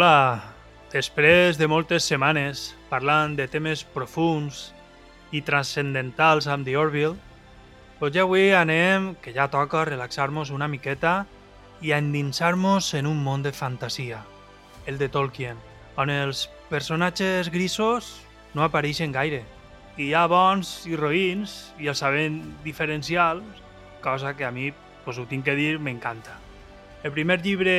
Hola, després de moltes setmanes parlant de temes profuns i transcendentals amb The Orville, doncs ja avui anem, que ja toca relaxar-nos una miqueta i endinsar-nos en un món de fantasia, el de Tolkien, on els personatges grisos no apareixen gaire. I hi ha bons i roïns i els saben diferencials, cosa que a mi, doncs ho tinc que dir, m'encanta. El primer llibre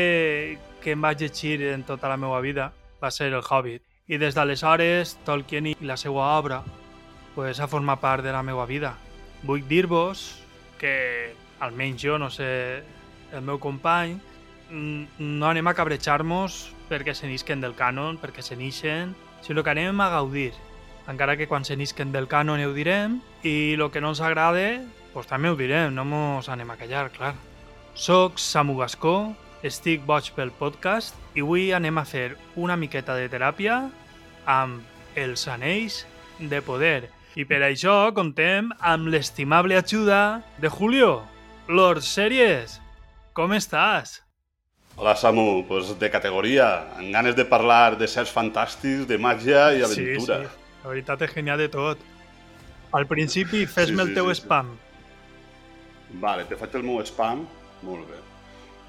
que em vaig llegir en tota la meva vida va ser El Hobbit. I des d'aleshores, Tolkien i la seva obra pues, ha format part de la meva vida. Vull dir-vos que, almenys jo, no sé, el meu company, no anem a cabrejar-nos perquè se n'isquen del cànon, perquè se n'ixen, sinó que anem a gaudir. Encara que quan se n'isquen del cànon ho direm, i el que no ens agrada, pues també ho direm, no mos anem a callar, clar. Soc Samu Gascó, estic boig pel podcast i avui anem a fer una miqueta de teràpia amb els anells de poder. I per això contem amb l'estimable ajuda de Julio. Lord Series, com estàs? Hola Samu, pues de categoria, amb ganes de parlar de sets fantàstics, de màgia i aventura. Sí, sí, la veritat és genial de tot. Al principi, fes-me sí, el teu sí, spam. Sí. Vale, te faig el meu spam. Molt bé.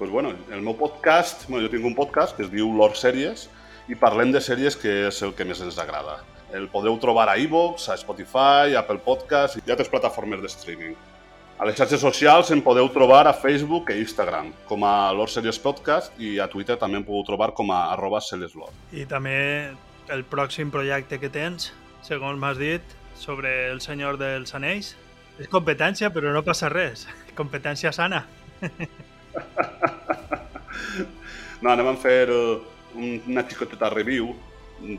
Pues bueno, el meu podcast, bueno, jo tinc un podcast que es diu Lord Sèries i parlem de sèries que és el que més ens agrada. El podeu trobar a iVoox, a Spotify, a Apple Podcast i altres plataformes de streaming. A les xarxes socials em podeu trobar a Facebook i Instagram, com a Lord Series Podcast, i a Twitter també em podeu trobar com a arroba Lord. I també el pròxim projecte que tens, segons m'has dit, sobre el Senyor dels Anells. És competència, però no passa res. Competència sana. no, anem a fer uh, una xicoteta review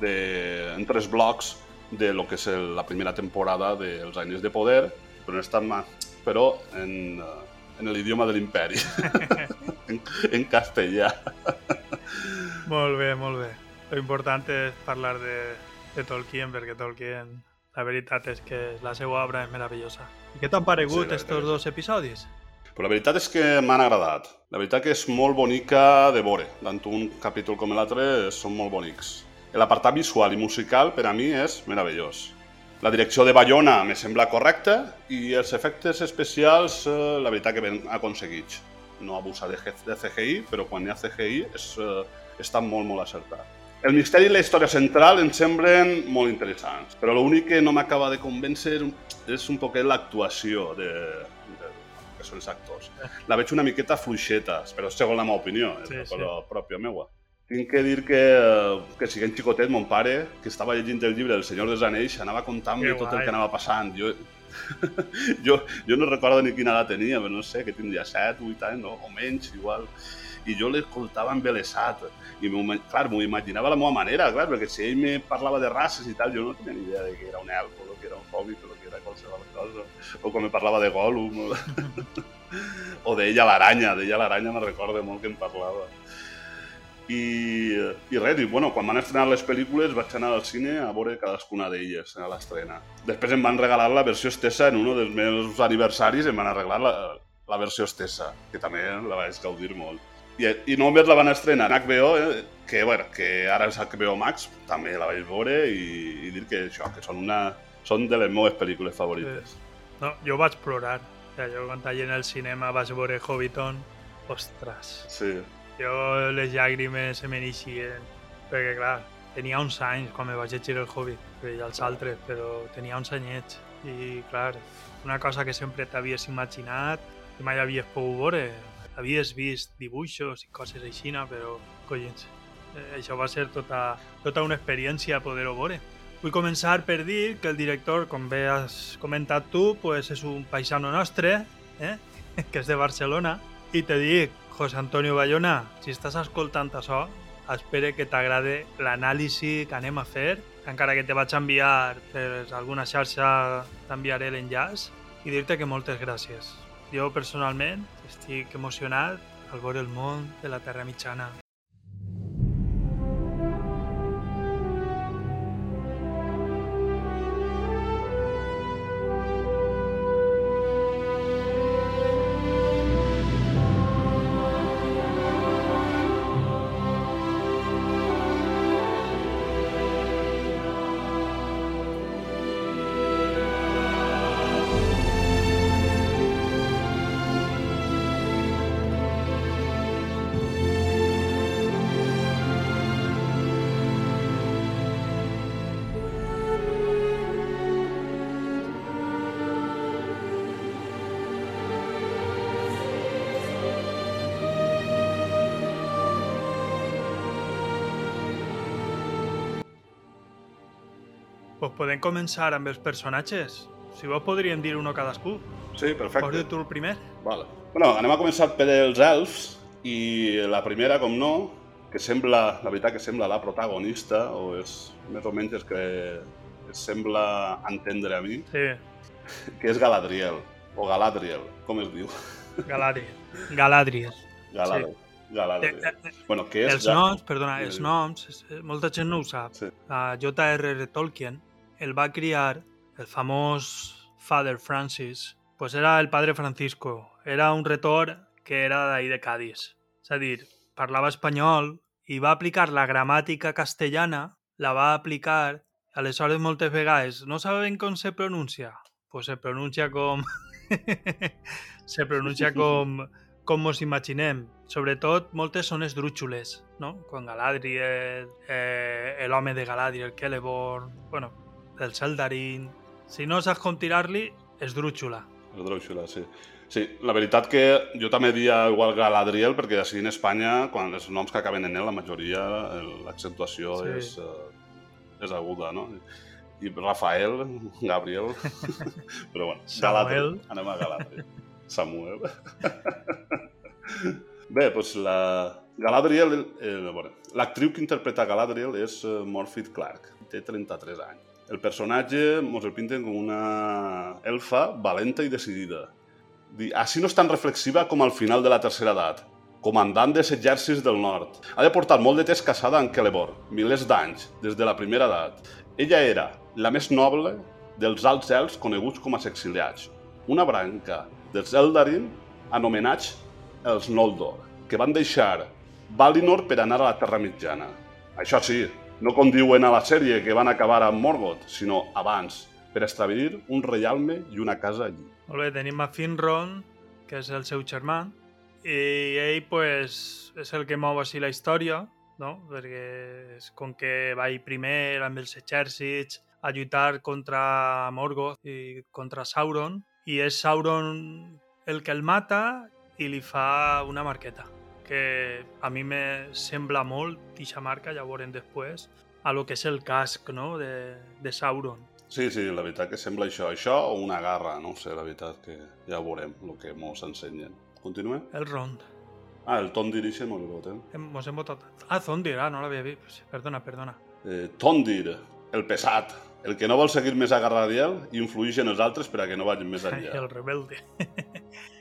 de, en tres blocs de lo que és la primera temporada dels Anys de Poder, però, esta, però en, uh, en l'idioma de l'imperi, en, en castellà. molt bé, molt bé. Lo important és parlar de, de Tolkien, perquè Tolkien, la veritat és que la seva obra és meravellosa. I què t'han paregut sí, estos dos episodis? Però la veritat és que m'han agradat. La veritat que és molt bonica de veure. Tant un capítol com l'altre són molt bonics. L'apartat visual i musical per a mi és meravellós. La direcció de Bayona me sembla correcta i els efectes especials, eh, la veritat que ben aconseguits. No abusa de, CGI, però quan hi ha CGI és, eh, està molt, molt acertat. El misteri i la història central em semblen molt interessants, però l'únic que no m'acaba de convèncer és un poquet l'actuació de, que són els actors. La veig una miqueta fluixeta, però segons la meva opinió, és sí, sí. pròpia meua. Tinc que dir que, que siguent xicotet, mon pare, que estava llegint el llibre del Senyor dels Anells, anava contant-me tot el que anava passant. Jo, jo, jo no recordo ni quina edat tenia, però no sé, que tindria 7, 8 anys, no? o menys, igual. I jo l'escoltava embelesat. I clar, m'ho imaginava a la meva manera, clar, perquè si ell me parlava de races i tal, jo no tenia ni idea de que era un elf o que era un que era qualsevol cosa. O quan me parlava de Gollum. O, o d'ella l'aranya, d'ella l'aranya me recorda molt que em parlava. I, i res, i, bueno, quan van estrenar les pel·lícules vaig anar al cine a veure cadascuna d'elles a l'estrena. Després em van regalar la versió estesa en un dels meus aniversaris, em van arreglar la, la versió estesa, que també la vaig gaudir molt. I, i només la van estrenar en HBO, eh, que, bueno, que ara és HBO Max, també la vaig veure i, i dir que això, que són, una, són de les meves pel·lícules favorites. Sí. No, jo vaig plorar. O sigui, jo quan allà en el cinema vaig veure Hobbiton, ostres. Sí. Jo les llàgrimes se m'inixien, perquè clar, tenia uns anys quan me vaig llegir el Hobbit, i els altres, però tenia uns anyets. I clar, una cosa que sempre t'havies imaginat i mai havies pogut veure, havies vist dibuixos i coses així, però, collons, eh, això va ser tota, tota una experiència poder-ho veure. Vull començar per dir que el director, com bé has comentat tu, pues és un paisano nostre, eh? que és de Barcelona, i te dic, José Antonio Bayona, si estàs escoltant això, espero que t'agrade l'anàlisi que anem a fer, encara que te vaig enviar per alguna xarxa, t'enviaré l'enllaç, i dir-te que moltes gràcies. Jo personalment estic emocionat al veure el món de la Terra Mitjana. Podem començar amb els personatges. Si vos podríem dir uno cadascú. Sí, Vols perfecte. dir tu el primer? Vale. Bueno, anem a començar per els elfs i la primera, com no, que sembla, la veritat que sembla la protagonista, o és més o menys el que es sembla entendre a mi, Sí, que és Galadriel, o Galadriel, com es diu? Galadriel. Galadriel. Galadriel. Galadriel. Eh, eh, Bueno, que és... els noms, perdona, Sí, els sí. noms, eh, molta gent no ho sap. Sí. A J.R.R. Tolkien el va criar el famós Father Francis, pues era el padre Francisco. Era un retor que era d'ahir de Cádiz. És a dir, parlava espanyol i va aplicar la gramàtica castellana, la va aplicar, aleshores moltes vegades no saben com se pronuncia, pues se pronuncia com... se pronuncia com, com mos imaginem. Sobretot, moltes són esdrúxoles, no? Com Galadriel, eh, l'home de Galadriel, Celeborn, bueno, el Seldarin... Si no saps com tirar-li, esdrúxola. El Dròxula, sí. Sí, la veritat que jo també dia igual Galadriel, perquè així en Espanya, quan els noms que acaben en el, la majoria, l'accentuació Sí. és, uh, és aguda, no? I Rafael, Gabriel... Però bueno, Galadriel. Anem a Galadriel. Samuel. Bé, doncs la... Galadriel, eh, bueno, l'actriu que interpreta Galadriel és eh, Morphy Clark, té 33 anys. El personatge mos el pinten com una elfa valenta i decidida. Di- Així no és tan reflexiva com al final de la tercera edat, comandant dels exèrcits del nord. Ha de portar molt de temps casada amb Celeborn, milers d'anys, des de la primera edat. Ella era la més noble dels alts elfs coneguts com a exiliats, una branca dels Eldarin anomenats els Noldor, que van deixar Valinor per anar a la Terra Mitjana. Això sí, no com diuen a la sèrie que van acabar amb Morgoth, sinó abans, per establir un reialme i una casa allí. Molt bé, tenim a Finron, que és el seu germà, i ell pues, és el que mou així la història, no? perquè és com que va ir primer amb els exèrcits a lluitar contra Morgoth i contra Sauron, i és Sauron el que el mata i li fa una marqueta que a mi me sembla molt, eixa marca, ja veurem després, a lo que és el casc no? de, de Sauron. Sí, sí, la veritat que sembla això. Això o una garra, no sé, la veritat que ja veurem el que mos ensenyen. Continuem? El Rond. Ah, el Tondir ixe no el votem. Hem, mos hem votat. Ah, Zondir, ah, no l'havia vist. Perdona, perdona. Eh, Tondir, el pesat, el que no vol seguir més a Galadriel i influeix en els altres per a que no vagin més enllà. El rebelde.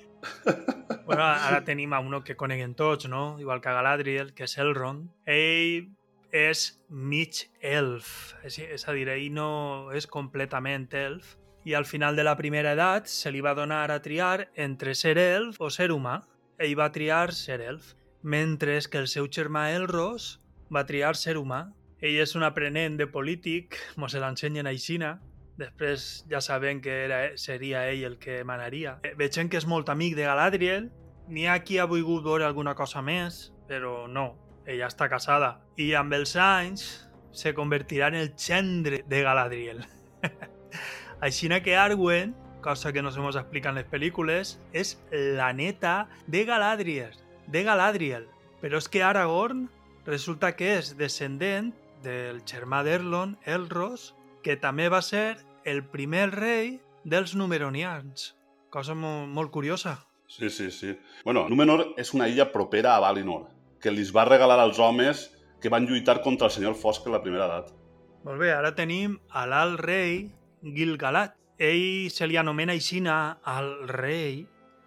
bueno, ara tenim a uno que coneguen tots, no? Igual que Galadriel, que és Elrond. Ell és mig elf, és, és a dir, ell no és completament elf, i al final de la primera edat se li va donar a triar entre ser elf o ser humà. Ell va triar ser elf, mentre que el seu germà Elros va triar ser humà. Ell és un aprenent de polític, mos se l'ensenyen a Xina, Després ja sabem que era, seria el que manaria. Vegem que és molt amic de Galadriel. N'hi ha qui ha volgut alguna cosa més, però no. Ella està casada. I amb els se convertirà en el gendre de Galadriel. Així que Arwen, cosa que no se mos explica en les pel·lícules, és la neta de Galadriel. De Galadriel. Però és que Aragorn resulta que és descendent del germà d'Erlon, Elros, que també va ser el primer rei dels Numeronians. Cosa molt, molt curiosa. Sí, sí, sí. Bueno, Númenor és una illa propera a Valinor, que li va regalar als homes que van lluitar contra el senyor Fosc en la primera edat. Molt bé, ara tenim a l'alt rei Gil-galad. Ell se li anomena aixina al rei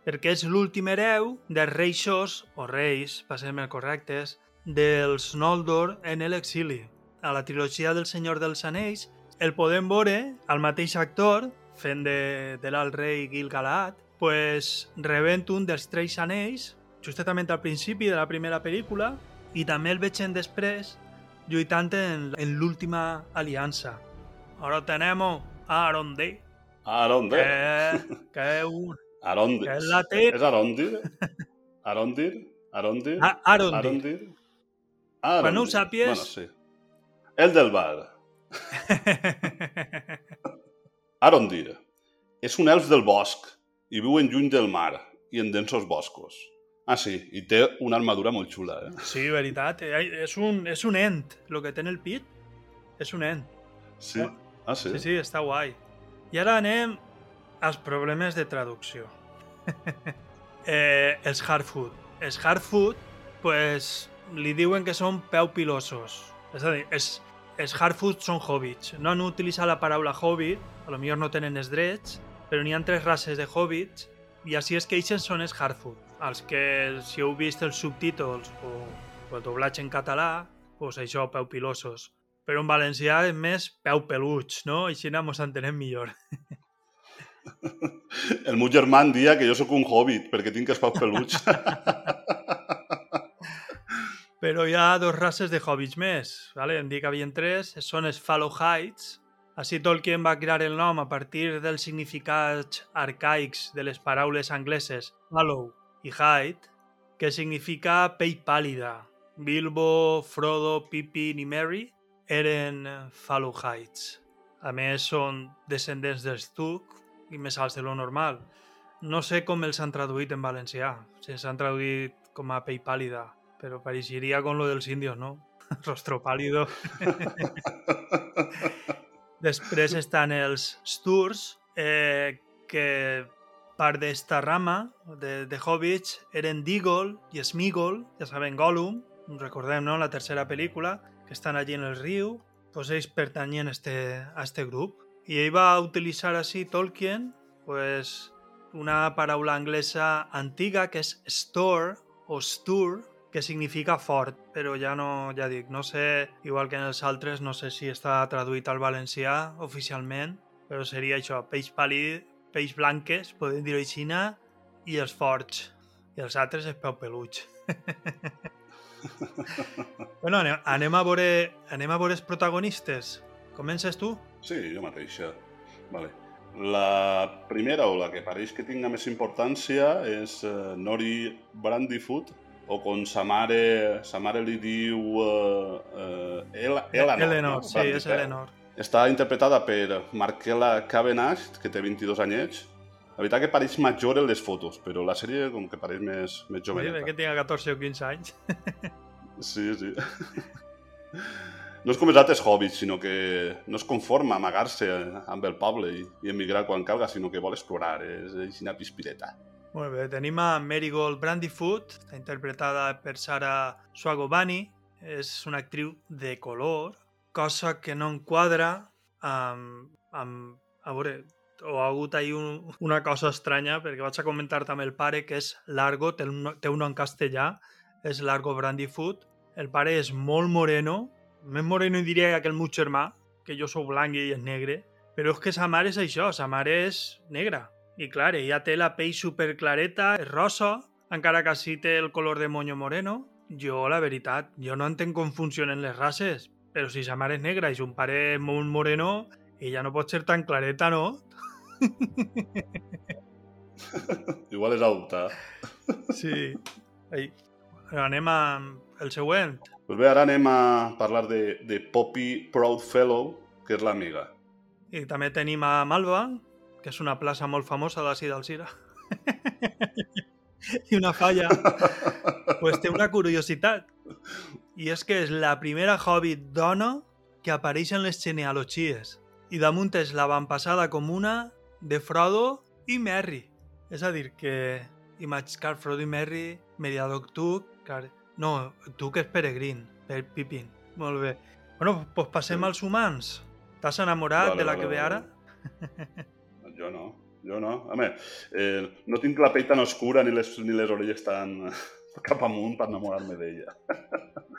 perquè és l'últim hereu dels reixos, o reis, per ser més correctes, dels Noldor en l'exili. A la trilogia del Senyor dels Anells el podem veure al mateix actor fent de, de l'alt rei Gil-galad pues, rebent un dels tres anells justament al principi de la primera pel·lícula i també el veiem després lluitant en, en l'última aliança. Ara tenem a Arondir, Arondir. que, que és un... Arondir. que és la té- És Arondir? Arondir? Arondir? A- Arondir. Arondir? Quan no ho Arondir. sàpies- Bueno, sí. El del bar. Arondir. És un elf del bosc i viu en lluny del mar i en densos boscos. Ah, sí, i té una armadura molt xula, eh? sí, veritat. eh, És un, és un ent. El que té en el pit és un ent. Sí. Ah, sí? Sí, sí, està guai. I ara anem als problemes de traducció. eh, els hard food. Els hard food, pues, li diuen que són peu pilosos. És a dir, els, els hard food són hobbits. No han utilitzat la paraula hobbit, a lo millor no tenen els drets, però n'hi ha tres races de hobbits i així és que ells són els hard food. Els que, si heu vist els subtítols o, o el doblatge en català, pues això, peu pilosos. Però en valencià és més peu peluig, no? Així mos entenem millor. El meu germà em dia que jo sóc un hobbit perquè tinc els peus peluts. Però hi ha dos races de hobbits més, ¿vale? em dic que havien tres, són els Fallow Heights. Així Tolkien va crear el nom a partir dels significats arcaics de les paraules angleses Fallow i Height, que significa pell pàl·lida. Bilbo, Frodo, Pippin i Merry eren Fallow Heights. A més, són descendents dels Tuc i més alts de lo normal. No sé com els han traduït en valencià, si els han traduït com a pell pàl·lida, però pareixeria com lo dels indios, no? Rostro pálido. Després estan els Sturs, eh, que part d'esta rama de, de hobbits eren Digol i Smigol, ja sabem, Gollum, recordem, no?, la tercera pel·lícula, que estan allí en el riu, pues ells pertanyien a este, a este grup. I ell va utilitzar així Tolkien pues, una paraula anglesa antiga que és store o stur, que significa fort, però ja no, ja dic, no sé, igual que en els altres, no sé si està traduït al valencià oficialment, però seria això, peix pàl·lid, peix blanques, podem dir-ho així, i els forts, i els altres és peu peluig. bueno, anem, anem, a veure, anem a veure els protagonistes. Comences tu? Sí, jo mateixa. Vale. La primera, o la que pareix que tinga més importància, és uh, Nori Brandyfoot, o com sa mare, sa mare li diu uh, uh, El, Eleanor. Eleanor, no? sí, és Eleanor. Està interpretada per Markela Cavenagh, que té 22 anyets. La veritat que pareix major en les fotos, però la sèrie com que pareix més, més Sí, joveneta. que tinga 14 o 15 anys. Sí, sí. No és com els altres hobbits, sinó que no es conforma a amagar-se amb el poble i, i emigrar quan calga, sinó que vol explorar, és així una pispireta. Molt bé, tenim a Marigold Brandyfoot, està interpretada per Sara Swagobani, és una actriu de color, cosa que no enquadra amb... amb a veure, o ha hagut ahí un, una cosa estranya, perquè vaig a comentar també el pare, que és Largo, té un, té un nom castellà, és Largo Brandyfoot. El pare és molt moreno, més moreno diria que el meu germà, que jo sóc blanc i ell és negre, però és que sa mare és això, sa mare és negra. I clar, ella té la pell superclareta, és rosa, encara que sí té el color de moño moreno. Jo, la veritat, jo no entenc com funcionen les races, però si sa mare és negra i son pare és molt moreno, ella no pot ser tan clareta, no? Igual és adoptar. Sí. Ai. Anem a el següent. Pues bé, ara anem a parlar de, de Poppy Proudfellow, que és l'amiga. I també tenim a Malva, que és una plaça molt famosa d'ací d'Alzira. I una falla. pues té una curiositat. I és que és la primera hobbit dona que apareix en les genealogies. I damunt és l'avantpassada comuna de Frodo i Merry. És a dir, que imaginar Frodo i Merry, Mediadoc Tuc, clar, no, Tuc és peregrin, per Pippin. Molt bé. Bueno, doncs passem Sí. als humans. T'has enamorat Vale, de la vale, que ve vale. ara? jo no. Home, eh, no tinc la pell tan oscura ni les, ni les orelles tan cap amunt per enamorar-me d'ella.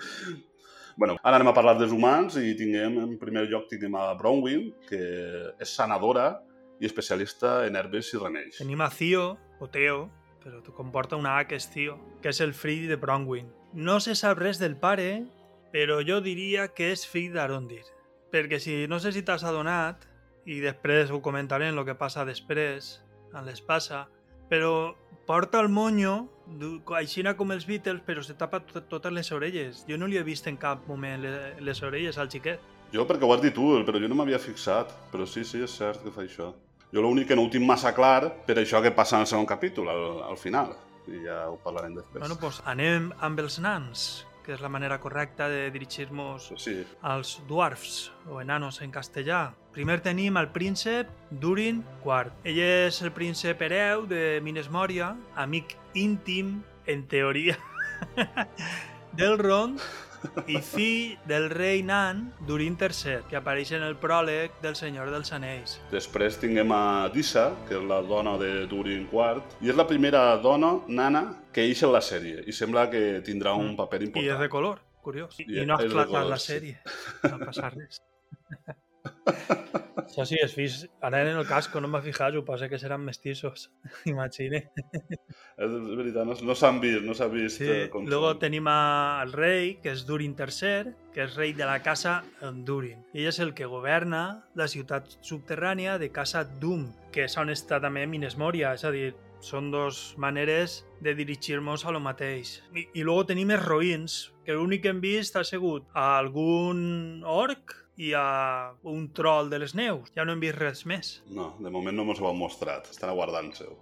bueno, ara anem a parlar dels humans i tinguem, en primer lloc, tinguem a Bronwyn, que és sanadora i especialista en herbes i remeis. Tenim a Theo, o Theo, però tu comporta una A que és Theo, que és el fill de Bronwyn. No se sap res del pare, però jo diria que és fill d'Arondir. Perquè si no sé si t'has adonat, i després ho comentaré en el que passa després, en l'espasa, però porta el monyo, aixina com els Beatles, però se tapa tot, totes les orelles. Jo no li he vist en cap moment le- les orelles al xiquet. Jo perquè ho has dit tu, però jo no m'havia fixat. Però sí, sí, és cert que fa això. Jo l'únic que no ho tinc massa clar per això que passa en el segon capítol, al, al final. I ja ho parlarem després. Bueno, doncs anem amb els nans, que és la manera correcta de dirigir-nos Sí, als dwarfs, o enanos en castellà. Primer tenim el príncep Durin IV. Ell és el príncep hereu de Minas Moria, amic íntim, en teoria, del Ron i fill del rei nan Durin III, que apareix en el pròleg del Senyor dels Anells. Després tinguem a Dissa, que és la dona de Durin IV, i és la primera dona nana que eix en la sèrie, i sembla que tindrà un Mm. paper I és important. de color, curiós. I I, no ha esclatat la sí. sèrie. No passa res. Això sí, els fills anaven en el casco, no m'ha fijat, suposa que seran mestissos, imagine. És veritat, no, no s'han vist, no s'ha vist Sí. eh, com Luego són. tenim al rei, que és Durin III, que és rei de la casa Durin. Ell és el que governa la ciutat subterrània de Casa Dum, que és on està també Minas Moria, és a dir, són dos maneres de dirigir-nos a lo mateix. I, I luego tenim els roïns, que l'únic que hem vist ha sigut algun orc i a un troll de les neus. Ja no hem vist res més. No, de moment no mos ho han mostrat, estan aguardant-se-ho.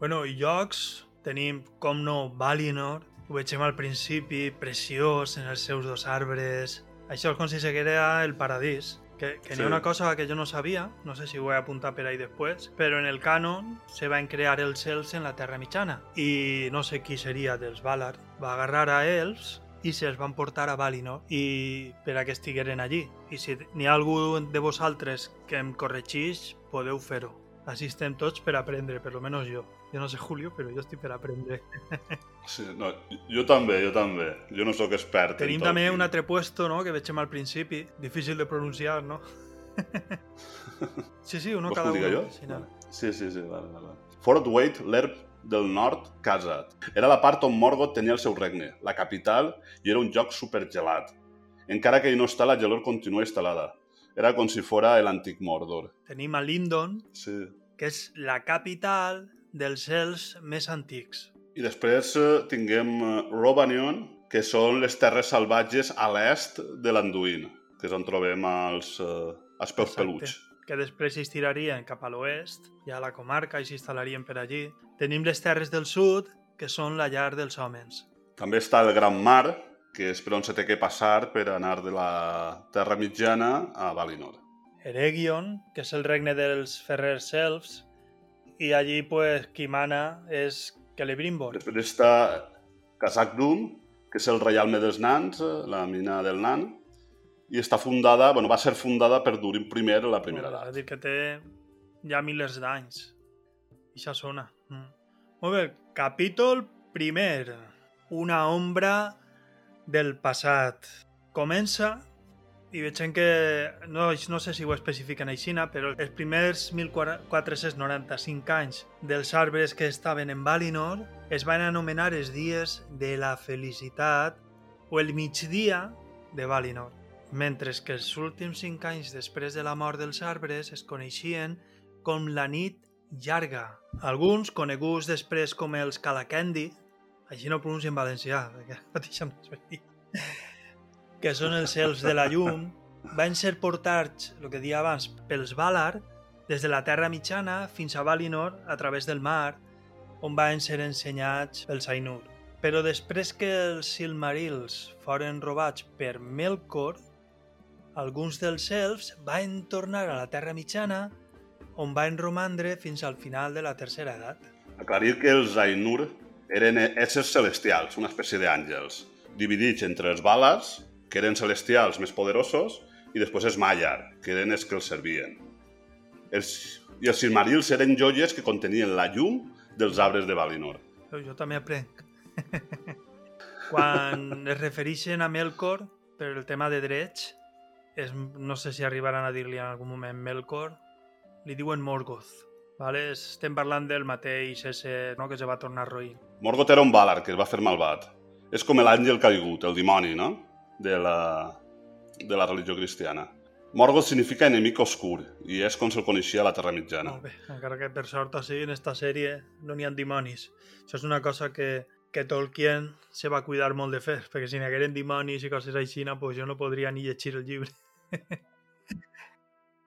Bueno, i llocs tenim, com no, Valinor, ho veiem al principi, preciós, en els seus dos arbres... Això és com si seguera el paradís. Que, que sí. Sí. n'hi ha una cosa que jo no sabia, no sé si ho he apuntat per ahí després, però en el canon se van crear els cels en la Terra Mitjana i no sé qui seria dels Valar. Va agarrar a ells i se'ls van portar a Valinor i per a que estigueren allí. I si n'hi ha algú de vosaltres que em corregeix, podeu fer-ho. Així estem tots per aprendre, per lo menos jo. Jo no sé, Julio, però jo estic per aprendre. Sí, no, jo també, jo també. Jo no sóc expert Tenim en també un altre puesto, no?, que veiem al principi. Difícil de pronunciar, no? sí, sí, uno Vols cada uno. jo? Sí, no. Sí, sí, sí, vale, vale. Fort Wade, l'herb del nord, Khazad. Era la part on Morgoth tenia el seu regne, la capital, i era un lloc supergelat. Encara que hi no està, la gelor continua instal·lada. Era com si fora l'antic Mordor. Tenim a Lindon, Sí. que és la capital dels cels més antics. I després eh, tinguem eh, Robanion, que són les terres salvatges a l'est de l'Anduin, que és on trobem els, eh, els peus Exacte. peluts. Que després s'estirarien cap a l'oest, ja a la comarca, i s'instal·larien per allí. Tenim les terres del sud, que són la llar dels homes. També està el Gran Mar, que és per on se té que passar per anar de la Terra Mitjana a Valinor. Eregion, que és el regne dels ferrers elfs, i allí pues, qui mana és Celebrimbor. Després està Kazakh Dum, que és el reialme dels nans, eh, la mina del nan, i està fundada, bueno, va ser fundada per Durin I en la primera És a edat. dir, que té ja milers d'anys. I això sona. Mm. Molt bé, capítol primer. Una ombra del passat. Comença i veiem que, no, no sé si ho especifiquen aixina, però els primers 1495 anys dels arbres que estaven en Valinor es van anomenar els dies de la felicitat o el migdia de Valinor, mentre que els últims 5 anys després de la mort dels arbres es coneixien com la nit llarga. Alguns, coneguts després com els Calakendi, així no pronuncio en valencià, perquè mateixa no que són els cels de la llum, van ser portats, el que dia abans, pels Valar, des de la Terra Mitjana fins a Valinor a través del mar, on van ser ensenyats pels Ainur. Però després que els Silmarils foren robats per Melkor, alguns dels elfs van tornar a la Terra Mitjana, on van romandre fins al final de la tercera edat. Aclarir que els Ainur eren éssers celestials, una espècie d'àngels, dividits entre els Valars, que eren celestials més poderosos, i després els Maiar, que eren els que els servien. Els, I els Silmarils eren joies que contenien la llum dels arbres de Valinor. Jo també aprenc. Quan es refereixen a Melkor, per el tema de drets, és, no sé si arribaran a dir-li en algun moment Melkor, li diuen Morgoth. Vale? Estem parlant del mateix ese no? que se va tornar roïn. Morgoth era un Valar que es va fer malvat. És com l'àngel caigut, el dimoni, no? De la, de la religió cristiana. Morgoth significa enemic oscur i és com se'l coneixia a la Terra Mitjana. Molt bé, encara que per sort així en esta sèrie no n'hi ha dimonis. Això és una cosa que, que Tolkien se va cuidar molt de fer, perquè si n'hi hagueren dimonis i coses així, pues jo no podria ni llegir el llibre.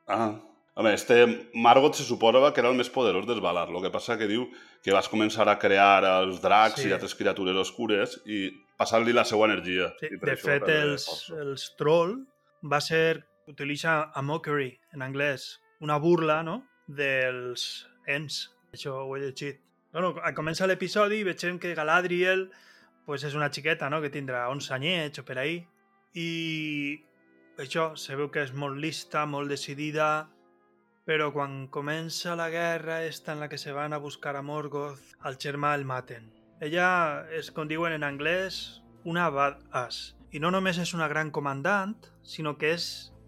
Ah, a més, este Margot se suposava que era el més poderós dels Valar. El que passa que diu que vas començar a crear els dracs Sí. i altres criatures oscures i passar-li la seva energia. Sí, de fet, els, els troll va ser utilitza a mockery en anglès, una burla, no?, dels ens. Això ho he llegit. Bueno, comença l'episodi i veiem que Galadriel pues és una xiqueta, no?, que tindrà 11 anyets o per ahí. I això, se veu que és molt lista, molt decidida, però quan comença la guerra esta en la que se van a buscar a Morgoth, al germà el maten. Ella és, com diuen en anglès, una badass. I no només és una gran comandant, sinó que és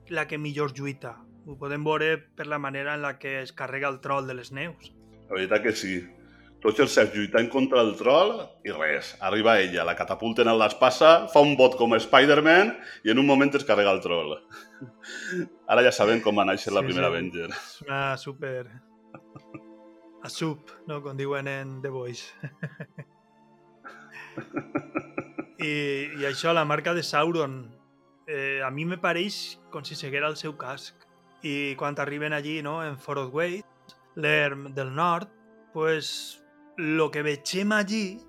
la que millor lluita. Ho podem veure per la manera en la que es carrega el troll de les neus. La veritat que sí. Els seus lluitant contra el troll i res. Arriba ella, la catapulten a l'espassa, fa un bot com Spider-Man i en un moment es carrega el troll. Ara ja sabem com va néixer la primera sí. Avenger. És una super... A sub, no? Com diuen en The Voice. I, I això, la marca de Sauron, eh, a mi me pareix com si seguera el seu casc. I quan arriben allí, no?, en Way, l'Erm del nord, pues lo que veiem allí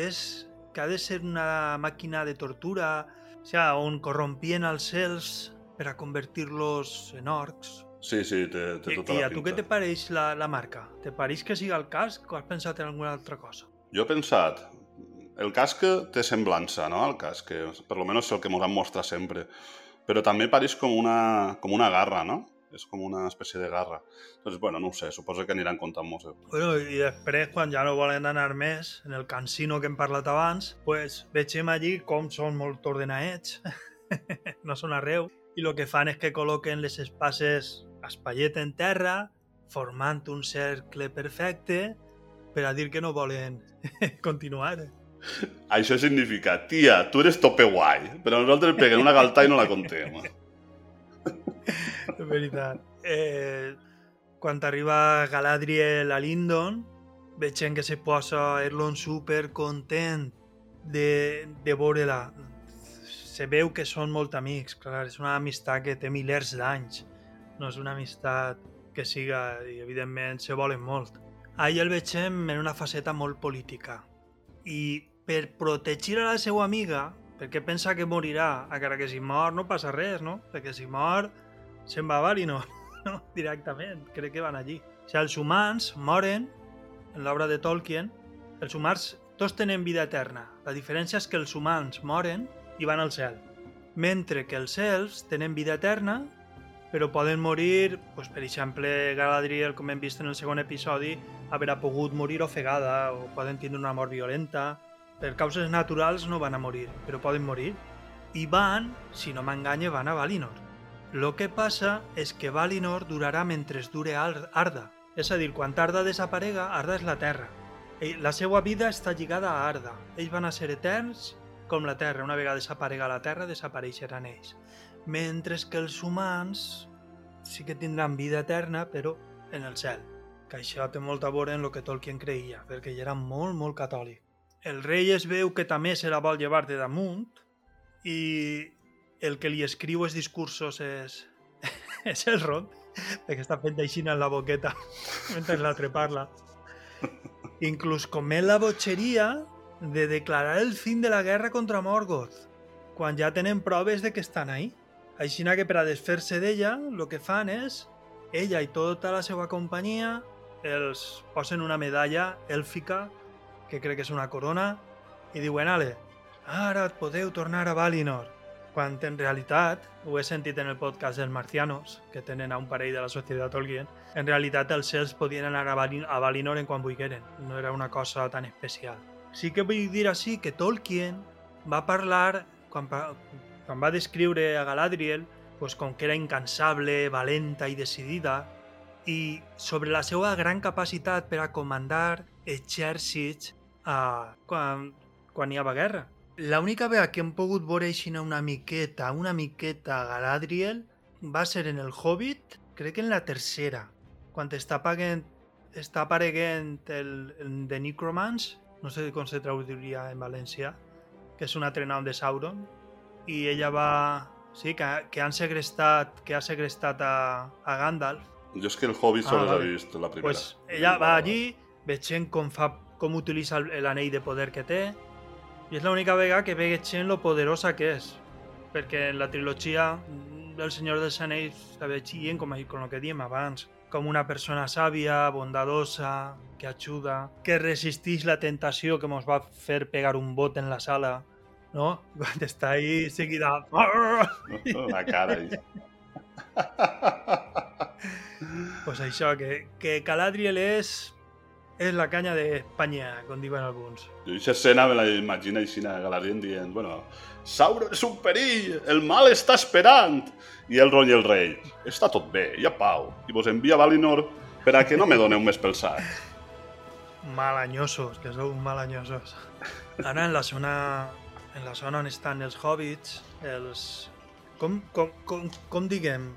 és que ha de ser una màquina de tortura, o sigui, on corrompien els cels per a convertir-los en orcs. Sí, sí, té, té tota I, la I a tu què te pareix la, la marca? Te pareix que siga el casc o has pensat en alguna altra cosa? Jo he pensat, el casc té semblança, no?, el casc, per lo menos és el que ens han mostrat sempre, però també pareix com una, com una garra, no? És com una espècie de garra. Doncs, bueno, no ho sé, suposo que aniran comptant molt. Bueno, i després, quan ja no volen anar més, en el cansino que hem parlat abans, pues, vegem allí com són molt ordenaets, no són arreu, i el que fan és que col·loquen les espases espaiet en terra, formant un cercle perfecte, per a dir que no volen continuar. Això significa, tia, tu eres tope guai, però nosaltres peguem una galta i no la contem. és veritat. Eh, quan arriba Galadriel a Lindon, veiem que se posa Erlon super content de, de veure-la. Se veu que són molt amics, clar, és una amistat que té milers d'anys. No és una amistat que siga, i evidentment se volen molt. Ahir el veiem en una faceta molt política. I per protegir a la seva amiga, perquè pensa que morirà, encara que si mor no passa res, no? Perquè si mor se'n va a Valinor, no? directament, crec que van allí. O sigui, els humans moren, en l'obra de Tolkien, els humans tots tenen vida eterna. La diferència és que els humans moren i van al cel, mentre que els elfs tenen vida eterna, però poden morir, doncs, per exemple, Galadriel, com hem vist en el segon episodi, haver pogut morir ofegada o poden tindre una mort violenta. Per causes naturals no van a morir, però poden morir. I van, si no m'enganya, van a Valinor. Lo que passa és que Valinor durarà mentre dure Arda. És a dir, quan Arda desaparega, Arda és la Terra. La seva vida està lligada a Arda. Ells van a ser eterns com la Terra. Una vegada desaparega la Terra, desapareixeran ells. Mentre que els humans sí que tindran vida eterna, però en el cel. Que això té molt a veure en el que Tolkien creia, perquè ell era molt, molt catòlic. El rei es veu que també se la vol llevar de damunt i el que li escriu els discursos és, és el Ron, perquè està fent així en la boqueta mentre l'altre parla. Inclús comet la botxeria de declarar el fin de la guerra contra Morgoth, quan ja tenen proves de que estan ahí. Així que per a desfer-se d'ella, el que fan és, ella i tota la seva companyia els posen una medalla èlfica, que crec que és una corona, i diuen, ale, ara podeu tornar a Valinor quan en realitat, ho he sentit en el podcast dels marcianos, que tenen a un parell de la societat Tolkien, en realitat els cels podien anar a, Valin a Valinor en quan vulgueren, no era una cosa tan especial. Sí que vull dir així que Tolkien va parlar, quan, quan va descriure a Galadriel, pues, com que era incansable, valenta i decidida, i sobre la seva gran capacitat per a comandar exèrcits uh, quan, quan hi havia guerra L'única vegada que hem pogut veure aixina una miqueta, una miqueta Galadriel va ser en el Hobbit, crec que en la tercera, quan està, pagant, està apareguent el, el The Necromance, no sé com se traduiria en valencià, que és un altre nom de Sauron, i ella va... Sí, que, que han segrestat, que ha segrestat a, a Gandalf. Jo és que el Hobbit ah, vale. he vist la primera. Pues ella va allí, veient com, fa, com utilitza l'anell de poder que té, i és l'única vegada que veig gent lo poderosa que és. Perquè en la trilogia del Senyor dels Anells la veien com, com el que diem abans, com una persona sàvia, bondadosa, que ajuda, que resisteix la tentació que ens va fer pegar un bot en la sala, no? Quan està ahí seguida... La cara. pues això, que, que Caladriel és és la canya d'Espanya, com diuen alguns. Jo aquesta escena me la imagino així a Galadriel dient, bueno, Sauron és un perill, el mal està esperant. I el Ron i el rei, està tot bé, hi ha pau, i vos envia Valinor per a que no me doneu més pel sac. Malanyosos, que sou malanyosos. Ara en la zona, en la zona on estan els hobbits, els... Com, com, com, com diguem?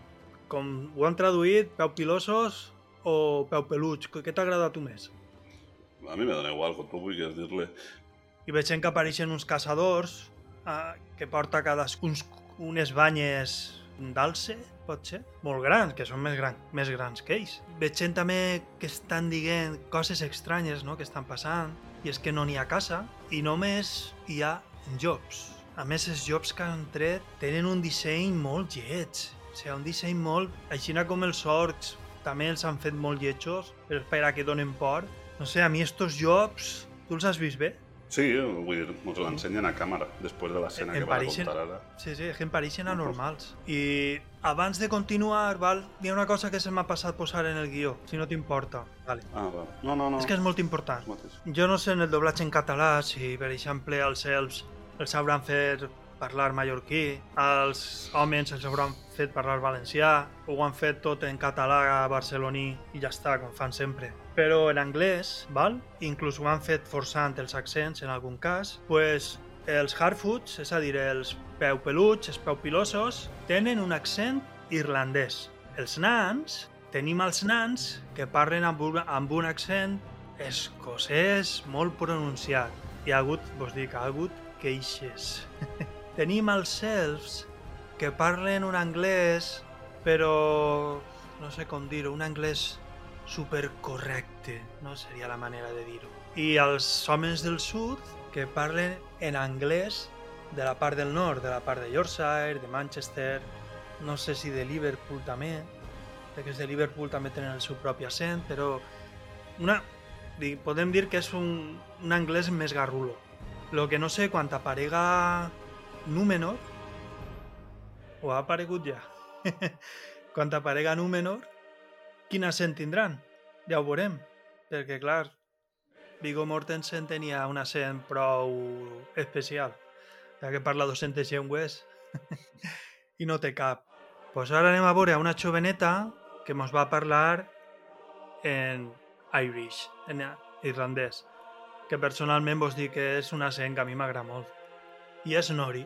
Com ho han traduït? Peu pilosos o peu peluig? Què t'ha agradat tu més? A mi me dona igual, com tu vulguis dir-li. I veig que apareixen uns caçadors eh, que porta cadascun unes banyes d'alce, pot ser, molt grans, que són més, gran, més grans que ells. Veig gent també que estan dient coses estranyes no? que estan passant, i és que no n'hi ha casa, i només hi ha jobs. A més, els jobs que han tret tenen un disseny molt lleig, o sigui, un disseny molt... Així com els orcs, també els han fet molt lletjos per, per a que donen por, no sé, a mi estos jobs, tu els has vist bé? Sí, vull dir, ens l'ensenyen a càmera, després de l'escena que va contar ara. Sí, sí, que em pareixen anormals. I abans de continuar, val, hi ha una cosa que se m'ha passat posar en el guió, si no t'importa. Vale. Ah, va. No, no, no. És que és molt important. Jo no sé en el doblatge en català si, per exemple, els elfs els hauran fet parlar mallorquí, els homes els hauran fet parlar valencià, ho han fet tot en català barceloní i ja està, com fan sempre. Però en anglès, val? inclús ho han fet forçant els accents en algun cas, pues els Harfoots, és a dir, els peu peluts, els peu pilosos, tenen un accent irlandès. Els nans, tenim els nans que parlen amb un, amb un accent escocès molt pronunciat. Hi ha hagut, vos dic, ha hagut queixes. Tenim els elfs que parlen un anglès, però no sé com dir-ho, un anglès supercorrecte, no seria la manera de dir-ho. I els homes del sud que parlen en anglès de la part del nord, de la part de Yorkshire, de Manchester, no sé si de Liverpool també, perquè els de Liverpool també tenen el seu propi accent, però una, podem dir que és un, un anglès més garrulo. Lo que no sé, quan aparega Númenor, o ha aparegut ja, quan aparega Númenor, quin accent tindran? Ja ho veurem, perquè clar, Viggo Mortensen tenia un accent prou especial, ja que parla 200 llengües i no té cap. Pues ara anem a veure una joveneta que ens va parlar en Irish, en irlandès, que personalment vos dic que és un accent que a mi m'agrada molt. I és Nori,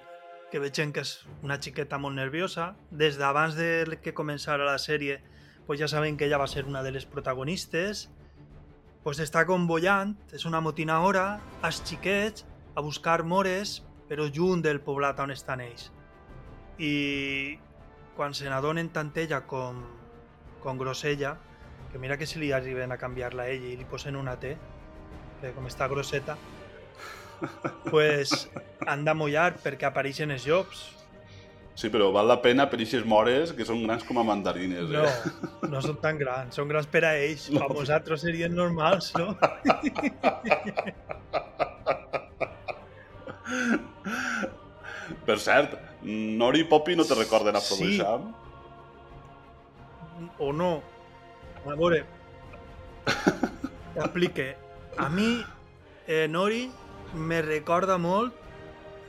que veig que és una xiqueta molt nerviosa. Des d'abans de que començara la sèrie, pues ja saben que ella va ser una de les protagonistes. Pues està convollant, és una motina hora, als xiquets, a buscar mores, però junt del poblat on estan ells. I quan se n'adonen tant ella com, com Grossella, que mira que si li arriben a canviar-la a ella i li posen una T, que com està grosseta, pues, han de mullar perquè apareixen els llops. Sí, però val la pena per aquestes mores que són grans com a mandarines. Eh? No, no són tan grans, són grans per a ells. No. Per vosaltres serien normals, no? Per cert, Nori i Poppy no te recorden a Provençam? Sí. O no. A veure, t'explique. A mi, eh, Nori me recorda molt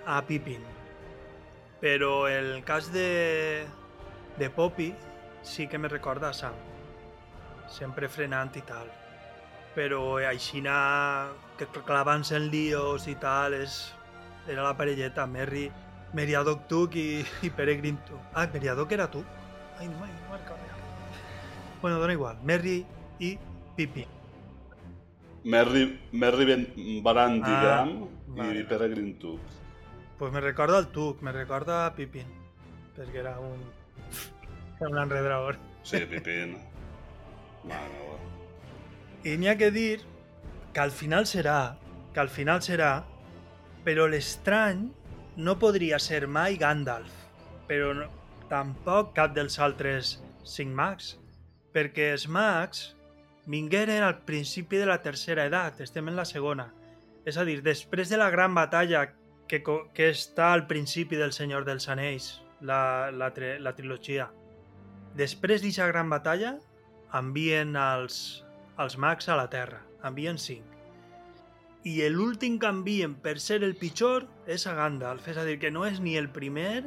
a Pippin. Però el cas de, de Poppy sí que me recorda a Sam. Sempre frenant i tal. Però aixina que clavant-se en líos i tal era la parelleta Merry, Meriadoc Tuc i, i Peregrin Tuc. Ah, Meriadoc era tu? Ai, no, Bueno, dona igual. Merry i Pippin. Merry, Merry ben, Barandigam ah, i Peregrin Tuc. Pues me recorda el Tuc, me recorda a Pippin, perquè era un, un enredrador. Sí, Pippin. Mare I n'hi ha que dir que al final serà, que al final serà, però l'estrany no podria ser mai Gandalf, però no, tampoc cap dels altres cinc mags, perquè els mags vingueren al principi de la tercera edat, estem en la segona. És a dir, després de la gran batalla que, que està al principi del Senyor dels Anells, la, la, la trilogia. Després d'aquesta gran batalla, envien els, els mags a la Terra. Envien cinc. I l'últim que envien per ser el pitjor és a Gandalf. És a dir, que no és ni el primer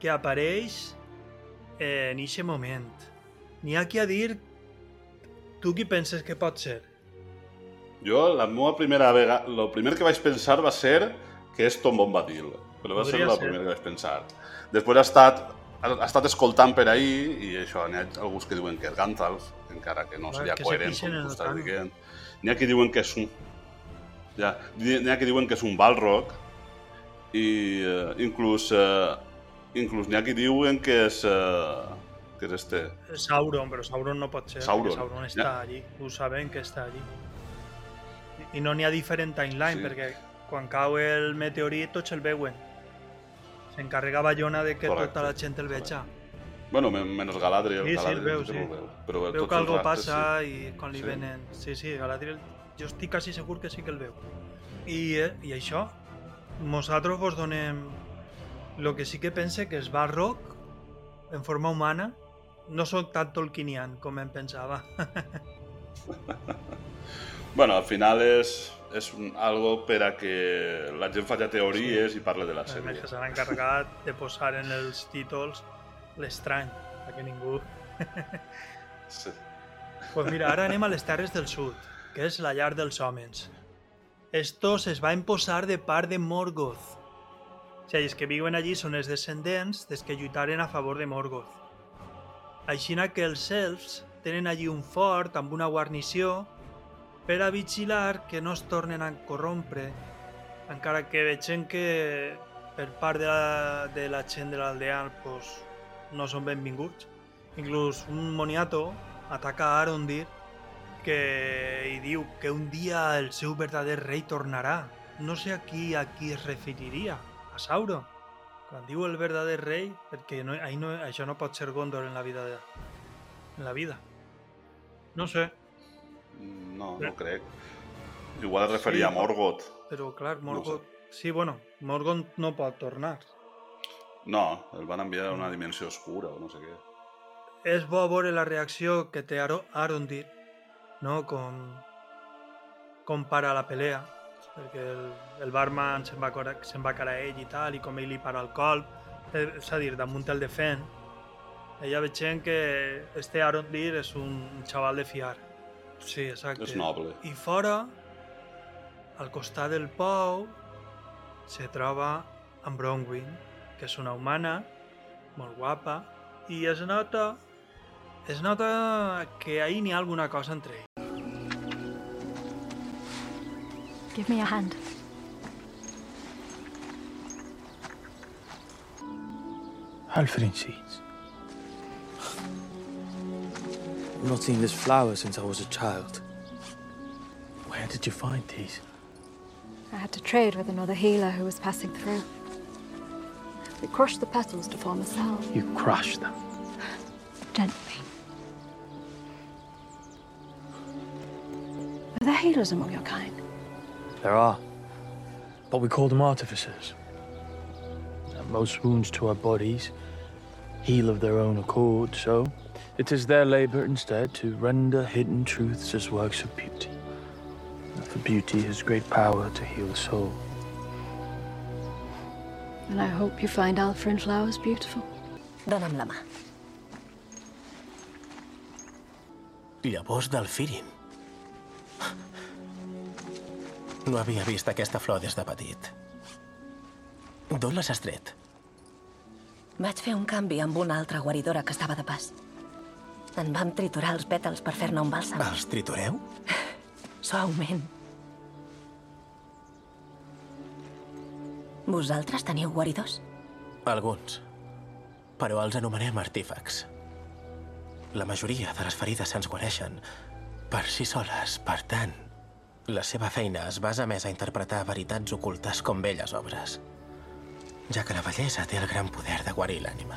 que apareix eh, en aquest moment. N'hi ha qui a dir... Tu qui penses que pot ser? Jo, la meva primera vegada... El primer que vaig pensar va ser que és Tom Bombadil. Però va ser Podria la ser. primera que vaig pensar. Després ha estat, ha, estat escoltant per ahir i això, n'hi ha alguns que diuen que és Gandalf, encara que no seria que se coherent, pixen com tu estàs dient. N'hi ha que diuen que és un... Ja, n'hi ha que diuen que és un Balrog i eh, inclús, eh, inclús n'hi ha que diuen que és, eh, que és este, Sauron, però Sauron no pot ser. Sauron. Sauron està allí. Ho saben que està allí. I no n'hi ha diferent timeline, Sí. perquè quan cau el meteorit tots el veuen. S'encarrega Bayona de que Correcte. tota la gent el veja. Bueno, men- menys Galadriel. Sí, sí, el Galadriel veu, sí. veu. Però Veu que algo passa i quan li Sí. venen... Sí, sí, Galadriel, jo estic quasi segur que sí que el veu. I, eh, i això, nosaltres vos donem el que sí que pense que és Barroc en forma humana no soc tan tolkienian com em pensava. Bueno, al final és, és un, algo per a que la gent faci teories i parle de la més sèrie. que s'han encarregat de posar en els títols l'estrany, perquè ningú... Sí. Pues mira, ara anem a les Terres del Sud, que és la llar dels homes. Estos es van posar de part de Morgoth. O sigui, els que viuen allí són els descendents des que lluitaren a favor de Morgoth. Aixina que els elfs tenen allí un fort amb una guarnició per a vigilar que no es tornen a corrompre, encara que vegem que per part de la, de la gent de l'aldea pues, no són benvinguts. Inclús un moniato ataca a Arondir que i diu que un dia el seu verdader rei tornarà. No sé a qui a qui es referiria, a Sauron. Quan diu el verdader rei, perquè no, ahí no, això no pot ser Gondor en la vida. De, en la vida. No sé, No, no crec. Igual es referia Sí, a Morgoth. però clar, No ho sé. Morgoth... Sí, bueno, Morgoth no pot tornar. No, el van enviar a una dimensió oscura o no sé què. És bo veure la reacció que té Aro- Arondir, no? Com, com para la pelea, perquè el, el barman se'n va, se'n va cara a ell i tal, i com ell li para el colp, eh, és a dir, damunt el defen. Ella veient que este Arondir és un xaval de fiar. Sí, exacte. És noble. I fora, al costat del pou, se troba en Bronwyn, que és una humana, molt guapa, i es nota, es nota que ahí n'hi ha alguna cosa entre ells. Give me a hand. Halfrin seeds. I've not seen this flower since I was a child. Where did you find these? I had to trade with another healer who was passing through. We crushed the petals to form a salve, You crushed them. gently. Are there healers among your kind? There are. But we call them artificers. And most wounds to our bodies heal of their own accord, so it is their labor instead to render hidden truths as works of beauty. For beauty has great power to heal the soul. And I hope you find Alfrin flowers beautiful. Dóna'm la mà. Llavors del Firin. No havia vist aquesta flor des de petit. D'on l'has estret? Vaig fer un canvi amb una altra guaridora que estava de pas. En vam triturar els pètals per fer-ne un bàlsam. Els tritureu? Suaument. Vosaltres teniu guaridors? Alguns. Però els anomenem artífacs. La majoria de les ferides se'ns guareixen per si soles. Per tant, la seva feina es basa més a interpretar veritats ocultes com velles obres, ja que la bellesa té el gran poder de guarir l'ànima.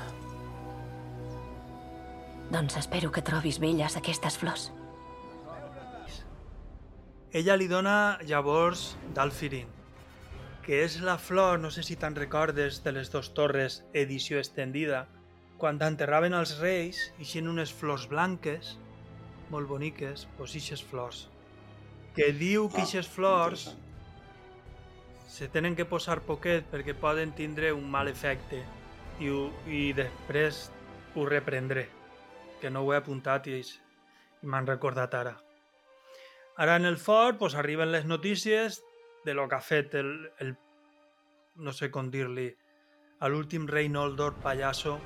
Doncs espero que trobis belles aquestes flors. Ella li dona llavors d'Alfirin, que és la flor, no sé si te'n recordes, de les dos torres edició extendida, quan enterraven els reis, ixen unes flors blanques, molt boniques, doncs ixes flors. Que diu que Ah, ixes flors se tenen que posar poquet perquè poden tindre un mal efecte i, ho, i després ho reprendré, que no ho he apuntat i, i m'han recordat ara. Ara en el fort pues, arriben les notícies de lo que ha fet el, el no sé com dir-li, a l'últim rei Noldor pallasso,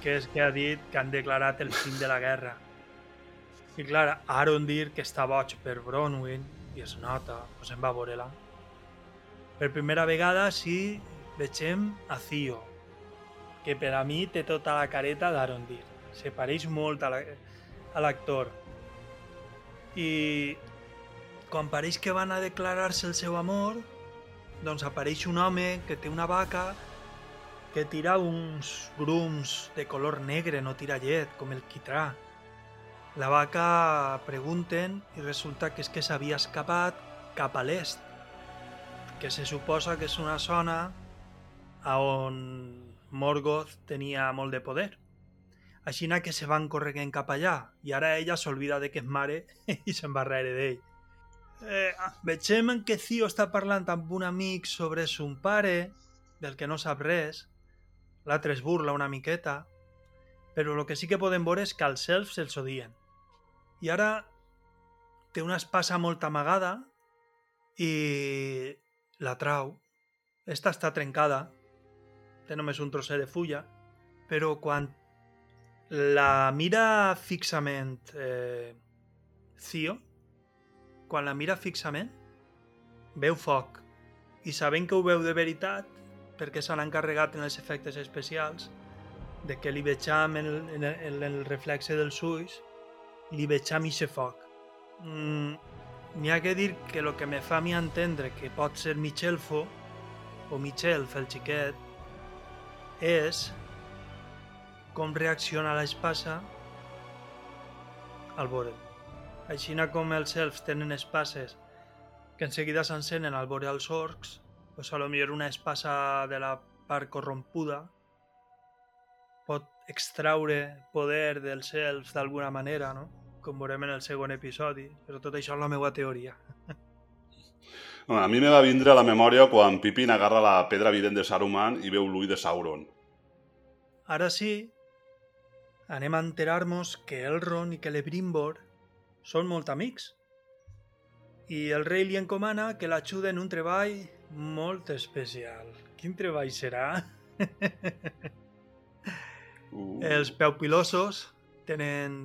que és que ha dit que han declarat el fin de la guerra. I clar, Aaron dir que està boig per Bronwyn, i es nota, pues se'n va veure-la. Per primera vegada sí vegem a Theo, que per a mi té tota la careta d'Arondir. Se pareix molt a la- l'actor. I quan pareix que van a declarar-se el seu amor, doncs apareix un home que té una vaca que tira uns grums de color negre, no tira llet, com el quitrà. La vaca pregunten i resulta que és que s'havia escapat cap a l'est, que se suposa que és una zona a on Morgoth tenia molt de poder. Així que se van corregent cap allà i ara ella s'olvida de que és mare i se'n va darrere d'ell. Eh, vegem que Theo està parlant amb un amic sobre son pare, del que no sap res, l'altre es burla una miqueta, però el que sí que podem veure és que als elfs se'ls odien. I ara té una espasa molt amagada i la trau. Esta està trencada, té només un trosset de fulla, però quan la mira fixament eh, Theo, quan la mira fixament, veu foc. I sabent que ho veu de veritat, perquè s'han encarregat en els efectes especials, de que li vegem en el, en el, en el reflexe dels ulls, li vegem ixe foc. Mm, N'hi ha que dir que el que me fa a mi entendre que pot ser Michelfo, o Michelf, el xiquet, és com reacciona l'espasa al veure'l. Així com els elfs tenen espases que en seguida s'encenen al veure els orcs, lo millor una espasa de la part corrompuda pot extraure poder dels elfs d'alguna manera, no? Com veurem en el segon episodi, però tot això és la meva teoria. Bueno, a mi me va vindre a la memòria quan Pippin agarra la pedra evident de Saruman i veu l'ull de Sauron. Ara sí, anem a enterar-nos que Elrond i que Lebrimbor són molt amics. I el rei li encomana que l'ajuda en un treball molt especial. Quin treball serà? Uh, Els peupilosos tenen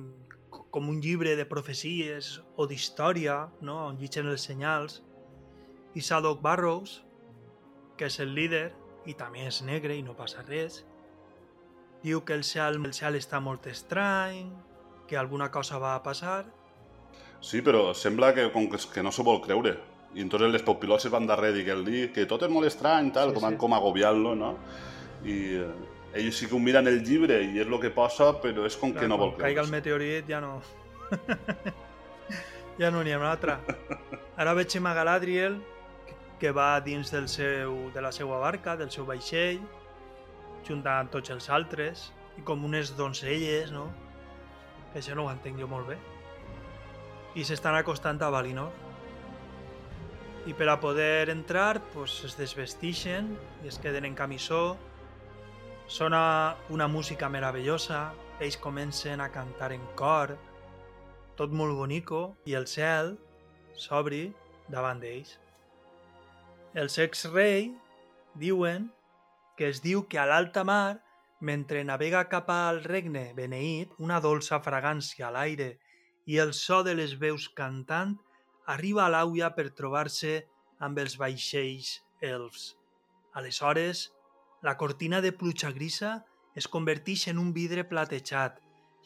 com un llibre de profecies o d'història, no? on llitgen els senyals, i Sadok Barrows, que és el líder, i també és negre i no passa res, diu que el cel, el cel està molt estrany, que alguna cosa va a passar, Sí, però sembla que, com que, que no s'ho vol creure. I entonces les popiloses van darrere dient-li que tot és molt estrany, tal, Sí, com, sí. sí. com agobiant-lo, no? I eh, ells sí que ho miren el llibre i és el que posa, però és com que no vol quan caiga el meteorit ja no... ja no n'hi ha un altre. Ara veiem a Galadriel que- va dins del seu, de la seva barca, del seu vaixell, junt amb tots els altres, i com unes doncelles, no? Que això no ho entenc jo molt bé. I s'estan acostant a Valinor. I per a poder entrar, pues, es desvestixen i es queden en camisó, Sona una música meravellosa, ells comencen a cantar en cor, tot molt bonico, i el cel s'obri davant d'ells. Els ex-rei diuen que es diu que a l'alta mar, mentre navega cap al regne beneït, una dolça fragància a l'aire i el so de les veus cantant arriba a l'àuia per trobar-se amb els vaixells elfs. Aleshores, la cortina de pluja grisa es converteix en un vidre platejat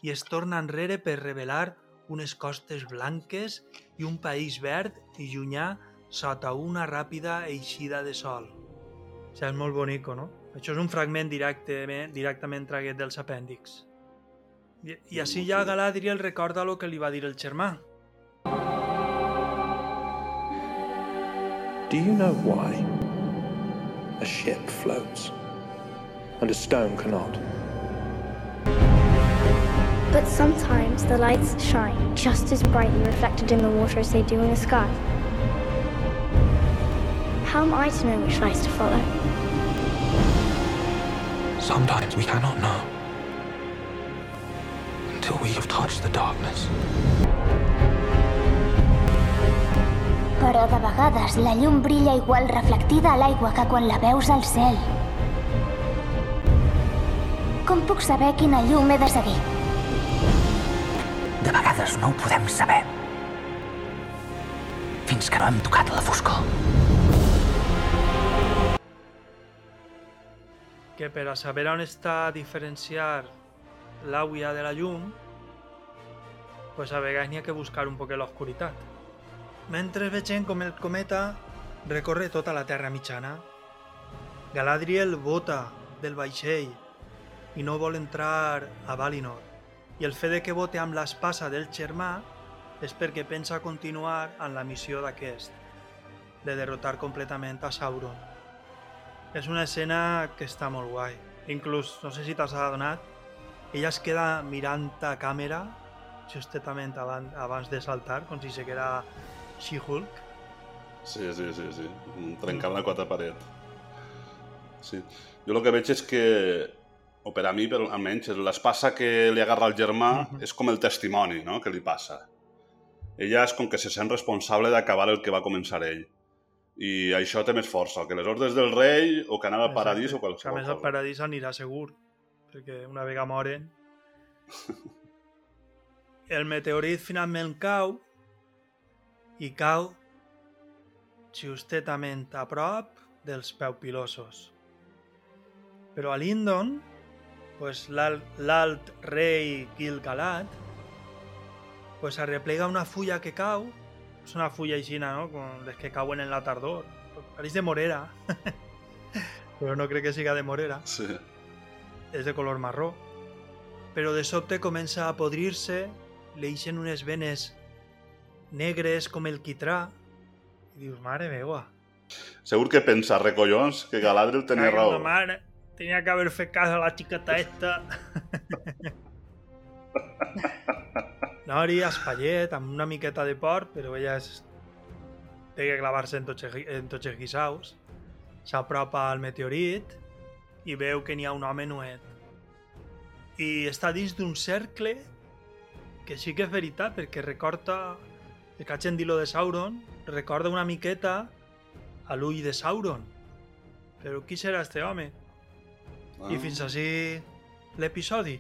i es torna enrere per revelar unes costes blanques i un país verd i llunyà sota una ràpida eixida de sol. O sigui, és molt bonico, no? Això és un fragment directament, directament traguet dels apèndix. I, i així ja Galadriel recorda el que li va dir el germà. Do you know why a ship floats and a stone cannot? But sometimes the lights shine just as brightly reflected in the water as they do in the sky. How am I to know which lights to follow? Sometimes we cannot know until we have touched the darkness. Però de vegades la llum brilla igual reflectida a l'aigua que quan la veus al cel. Com puc saber quina llum he de seguir? De vegades no ho podem saber. Fins que no hem tocat la foscor. que per a saber on està a diferenciar l'aigua de la llum, pues a vegades n'hi ha que buscar un poc l'oscuritat. Mentre vegem com el cometa recorre tota la Terra mitjana, Galadriel vota del vaixell i no vol entrar a Valinor. I el fet de que vote amb l'espasa del germà és perquè pensa continuar en la missió d'aquest, de derrotar completament a Sauron. És una escena que està molt guai. Inclús, no sé si t'has adonat, ella es queda mirant a càmera justament abans, abans de saltar, com si se queda She-Hulk. Sí, sí, sí, sí. Trencant la quota paret. Sí. Jo el que veig és que, o per a mi, per, almenys, l'espasa que li agarra el germà uh -huh. és com el testimoni no?, que li passa. Ella és com que se sent responsable d'acabar el que va començar ell i això té més força, que les ordres del rei o que anar al paradís o qualsevol Que a més al paradís anirà segur, perquè una vegada moren... el meteorit finalment cau i cau justament a prop dels peupilosos. Però a Lindon, pues, l'alt rei Gil-galad pues, arreplega una fulla que cau és una fulla aixina, no? Com les que cauen en la tardor. Pareix de morera. Però no crec que siga de morera. Sí. És de color marró. Però de sobte comença a podrir-se, li eixen unes venes negres com el quitrà. I dius, mare meva. Segur que pensa, recollons, que Galadriel tenia raó. Mare, tenia que haver fet cas a la xiqueta esta. Nori, espallet, amb una miqueta de porc, però ella és... té que clavar-se en, tots, en tots els guisaus. S'apropa al meteorit i veu que n'hi ha un home nuet. I està dins d'un cercle que sí que és veritat, perquè recorda el que hagin dit lo de Sauron, recorda una miqueta a l'ull de Sauron. Però qui serà este home? Ah. I fins així l'episodi.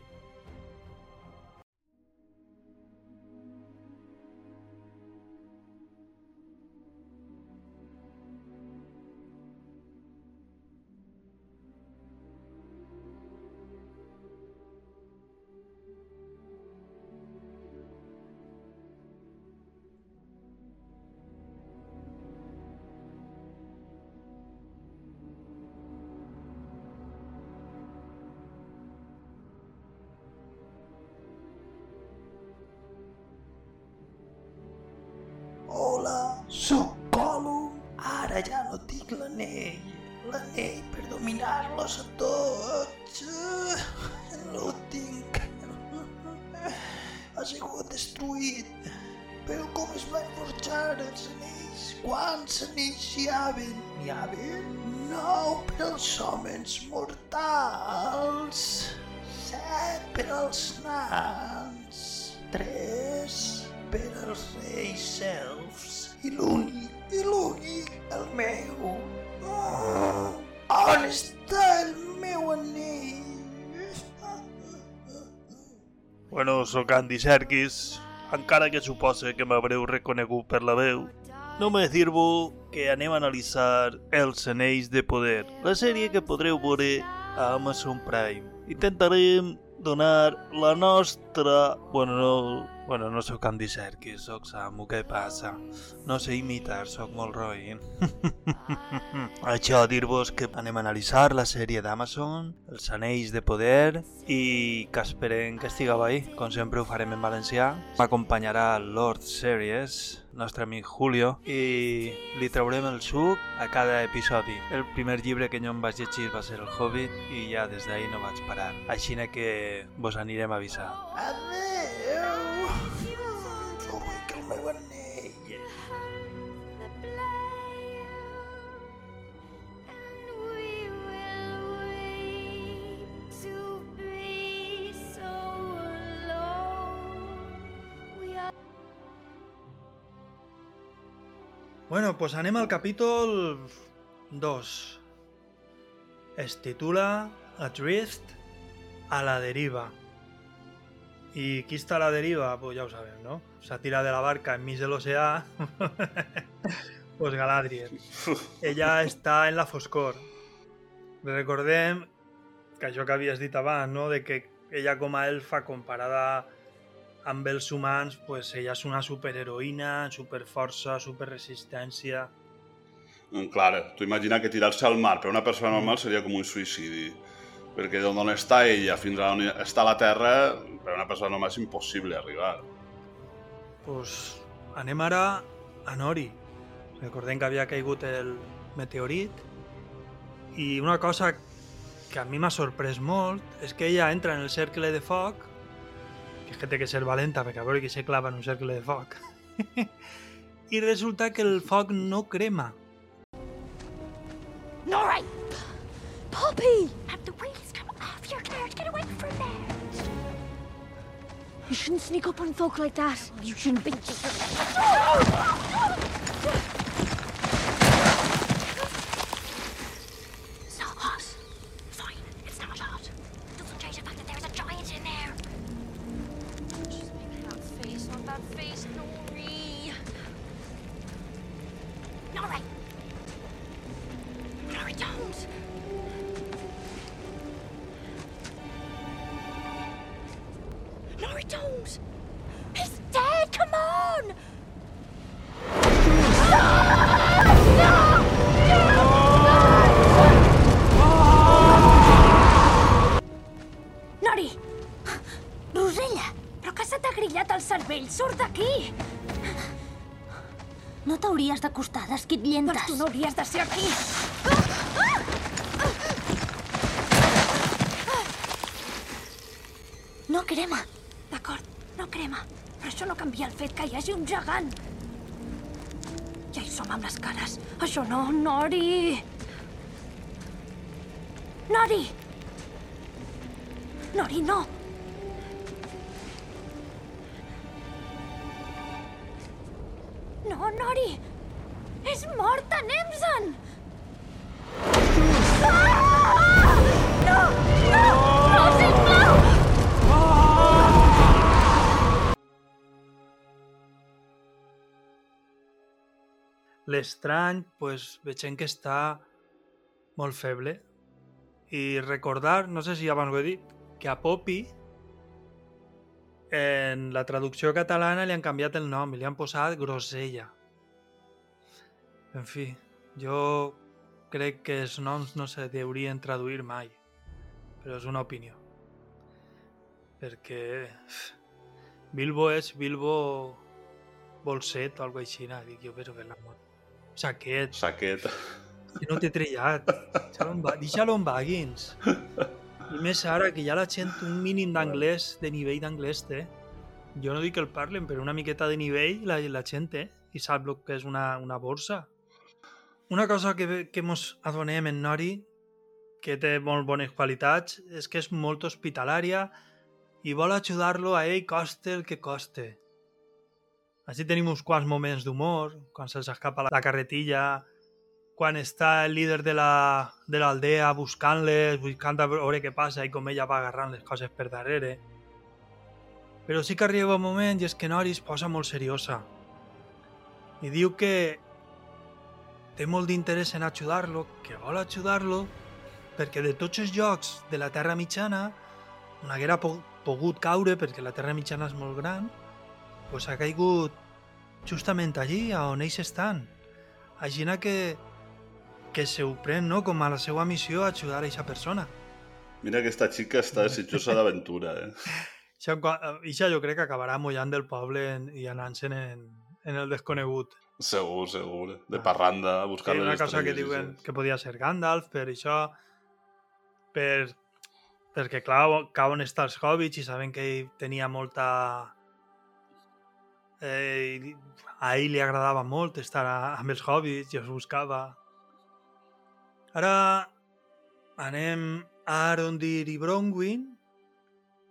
Per als reis elfs. I l'únic, i l'únic, el meu. Oh, on està el meu anell? Bueno, sóc Andy Serkis, encara que supose que m'haureu reconegut per la veu. Només dir-vos que anem a analitzar Els Anells de Poder, la sèrie que podreu veure a Amazon Prime. Intentarem donar la nostra. Bueno, no, bueno, no sóc Andy Serkis, sóc Samu, què passa? No sé imitar, sóc molt roïn. Això, dir-vos que anem a analitzar la sèrie d'Amazon, Els Anells de Poder, i que esperem que estigueu ahí. Com sempre ho farem en valencià. M'acompanyarà Lord Series, nostre amic Julio, i li traurem el suc a cada episodi. El primer llibre que jo em vaig llegir va ser El Hobbit i ja des d'ahir no vaig parar. Així que vos anirem a avisar. Adeu! Jo vull que el meu anell... Bueno, pues anem al capítol 2. Es titula Adrift a la deriva. ¿Y qui està a la deriva? Pues ja ho sabem, no? Se tira de la barca enmig de l'oceà. pues Galadriel. Ella està en la foscor. Recordem que això que havies dit abans, no? De que ella com a elfa comparada amb els humans, pues ella és una superheroïna, superforça, superresistència... Mm, Clar, tu imagina que tirar-se al mar per una persona normal seria com un suïcidi. Perquè d'on està ella fins a on està la Terra, per una persona normal és impossible arribar. Pues anem ara a Nori. Recordem que havia caigut el meteorit i una cosa que a mi m'ha sorprès molt és que ella entra en el cercle de foc que és que té que ser valenta perquè a veure qui se clava en un cercle de foc i resulta que el foc no crema Nori! Poppy! Get away from there. You shouldn't sneak up on folk like that. You shouldn't be. hagi un gegant. Ja hi som amb les cares. Això no, Nori! Nori! Nori, no! No, L'estrany, pues, veiem que està molt feble. I recordar, no sé si abans ho he dit, que a Poppy en la traducció catalana li han canviat el nom i li han posat Grosella. En fi, jo crec que els noms no se deurien traduir mai, però és una opinió. Perquè Bilbo és Bilbo Bolset o alguna així, dic jo, però per l'amor. Saquet. Saquet. Que no t'he trillat. Deixa-lo en, Baggins. I més ara que ja la gent un mínim d'anglès, de nivell d'anglès té. Jo no dic que el parlen, però una miqueta de nivell la, la gent té i sap el que és una, una borsa. Una cosa que, que mos adonem en Nori, que té molt bones qualitats, és que és molt hospitalària i vol ajudar-lo a ell coste el que coste. Així tenim uns quants moments d'humor, quan se'ls escapa la, la carretilla, quan està el líder de la de l'aldea buscant-les, buscant a veure què passa i com ella va agarrant les coses per darrere. Però sí que arriba un moment i és que Nori es posa molt seriosa. I diu que té molt d'interès en ajudar-lo, que vol ajudar-lo, perquè de tots els llocs de la Terra Mitjana on haguera po pogut caure perquè la Terra mitjana és molt gran, pues ha caigut justament allí on ells estan. Aixina que, que se ho pren no? com a la seva missió ajudar a aquesta persona. Mira que esta xica està desitjosa d'aventura, eh? Això, això jo crec que acabarà mullant del poble i anant-se'n en, en el desconegut. Segur, segur. De parranda, a buscar ha una cosa que diuen sí. que podia ser Gandalf, per això... Per, perquè, clar, cau on està els hobbits i saben que ell tenia molta... Eh, a ell li agradava molt estar a, amb els hobbits i els buscava. Ara anem a Arondir i Bronwyn,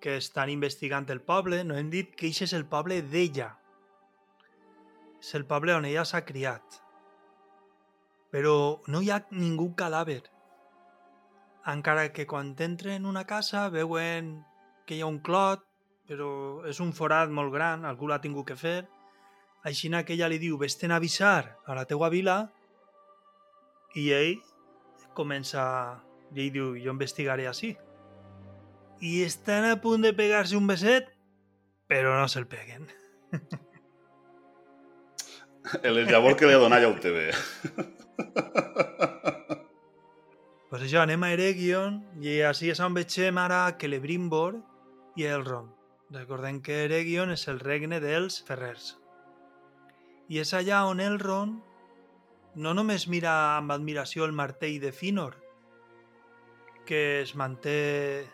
que estan investigant el poble. No hem dit que això és el poble d'ella. És el poble on ella s'ha criat. Però no hi ha ningú cadàver. Encara que quan entren en una casa veuen que hi ha un clot, però és un forat molt gran, algú l'ha tingut que fer. Així que ella li diu, vés-te'n a avisar a la teua vila, i ell comença... I ell diu, jo investigaré així. I estan a punt de pegar-se un beset, però no se'l peguen. El llavor que li ha donat ja ho té bé. Pues això, anem a Eregion i així és on veiem ara Celebrimbor i Elrond. Recordem que Eregion és el regne dels Ferrers. I és allà on Elrond no només mira amb admiració el martell de Finor, que es manté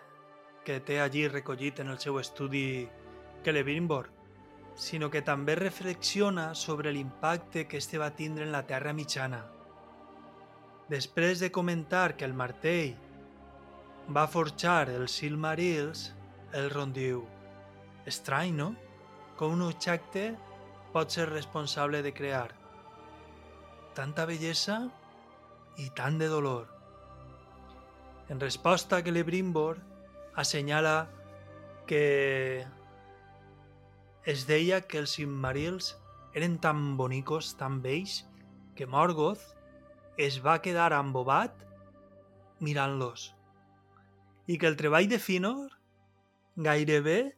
que té allí recollit en el seu estudi Celebrimbor, sinó que també reflexiona sobre l'impacte que este va tindre en la Terra Mitjana. Després de comentar que el martell va forjar els Silmarils, Elrond diu «Estrany, no? Com un objecte pot ser responsable de crear tanta bellesa i tant de dolor». En resposta, Celebrimbor assenyala que es deia que els Silmarils eren tan bonicos, tan vells, que Morgoth es va quedar embobat mirant-los. I que el treball de Finor gairebé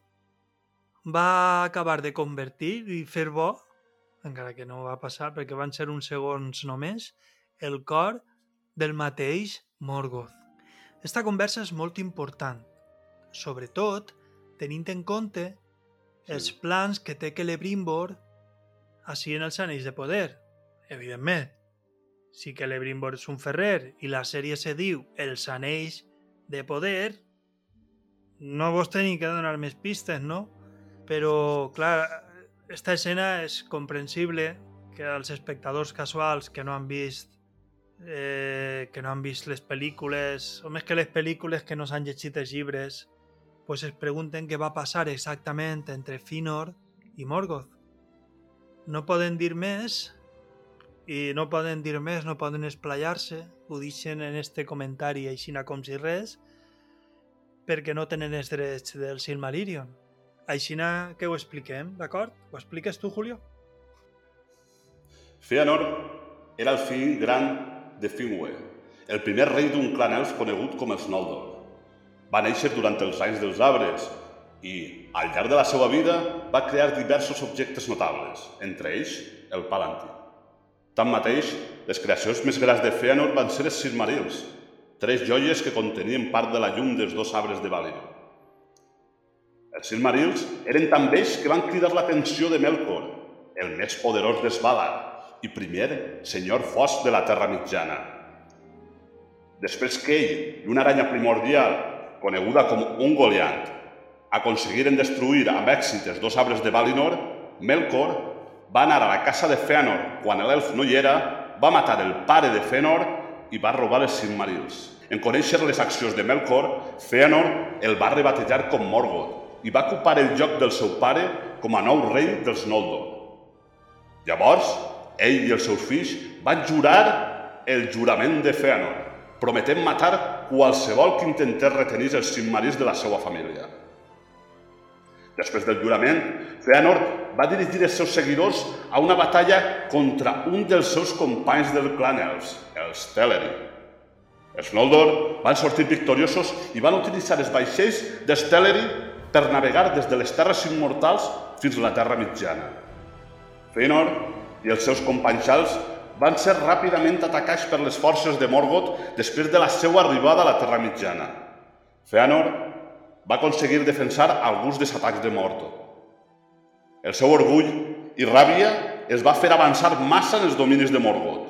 va acabar de convertir i fer bo, encara que no va passar perquè van ser uns segons només, el cor del mateix Morgoth. Esta conversa és molt important, sobretot tenint en compte els plans que té Celebrimbor així en els anells de poder. Evidentment, si Celebrimbor és un ferrer i la sèrie se diu Els anells de poder, no vos teniu que donar més pistes, no? Però, clar, esta escena és comprensible que els espectadors casuals que no han vist eh, que no han vist les pel·lícules, o més que les pel·lícules que no s'han llegit els llibres, pues es pregunten què va passar exactament entre Finor i Morgoth. No poden dir més, i no poden dir més, no poden esplayar-se, ho deixen en este comentari aixina com si res, perquè no tenen els drets del Silmarillion. Aixina que ho expliquem, d'acord? Ho expliques tu, Julio? Fëanor era el fill gran de Finwë, el primer rei d'un clan elf conegut com els Noldor. Va néixer durant els anys dels arbres i, al llarg de la seva vida, va crear diversos objectes notables, entre ells el Palantir. Tanmateix, les creacions més grans de Fëanor van ser els Silmarils, tres joies que contenien part de la llum dels dos arbres de Valinor. Els Silmarils eren tan vells que van cridar l'atenció de Melkor, el més poderós d'Esvalar i primer senyor fosc de la Terra Mitjana. Després que ell i una aranya primordial, coneguda com un Goliant, aconseguiren destruir amb èxit els dos arbres de Valinor, Melkor va anar a la casa de Fëanor quan l'elf no hi era, va matar el pare de Fëanor i va robar els Silmarils. En conèixer les accions de Melkor, Fëanor el va rebatejar com Morgoth i va ocupar el lloc del seu pare com a nou rei dels Noldor. Llavors, ell i els seus fills van jurar el jurament de Fëanor, prometent matar qualsevol que intentés retenir els Silmarils de la seva família. Després del jurament, Fëanor va dirigir els seus seguidors a una batalla contra un dels seus companys del clan Elves, els Teleri. Els Noldor van sortir victoriosos i van utilitzar els vaixells dels per navegar des de les terres immortals fins a la Terra Mitjana. Fëanor i els seus companys alts van ser ràpidament atacats per les forces de Morgoth després de la seva arribada a la Terra Mitjana. Fëanor va aconseguir defensar alguns dels atacs de Morto. El seu orgull i ràbia es va fer avançar massa en els dominis de Morgoth.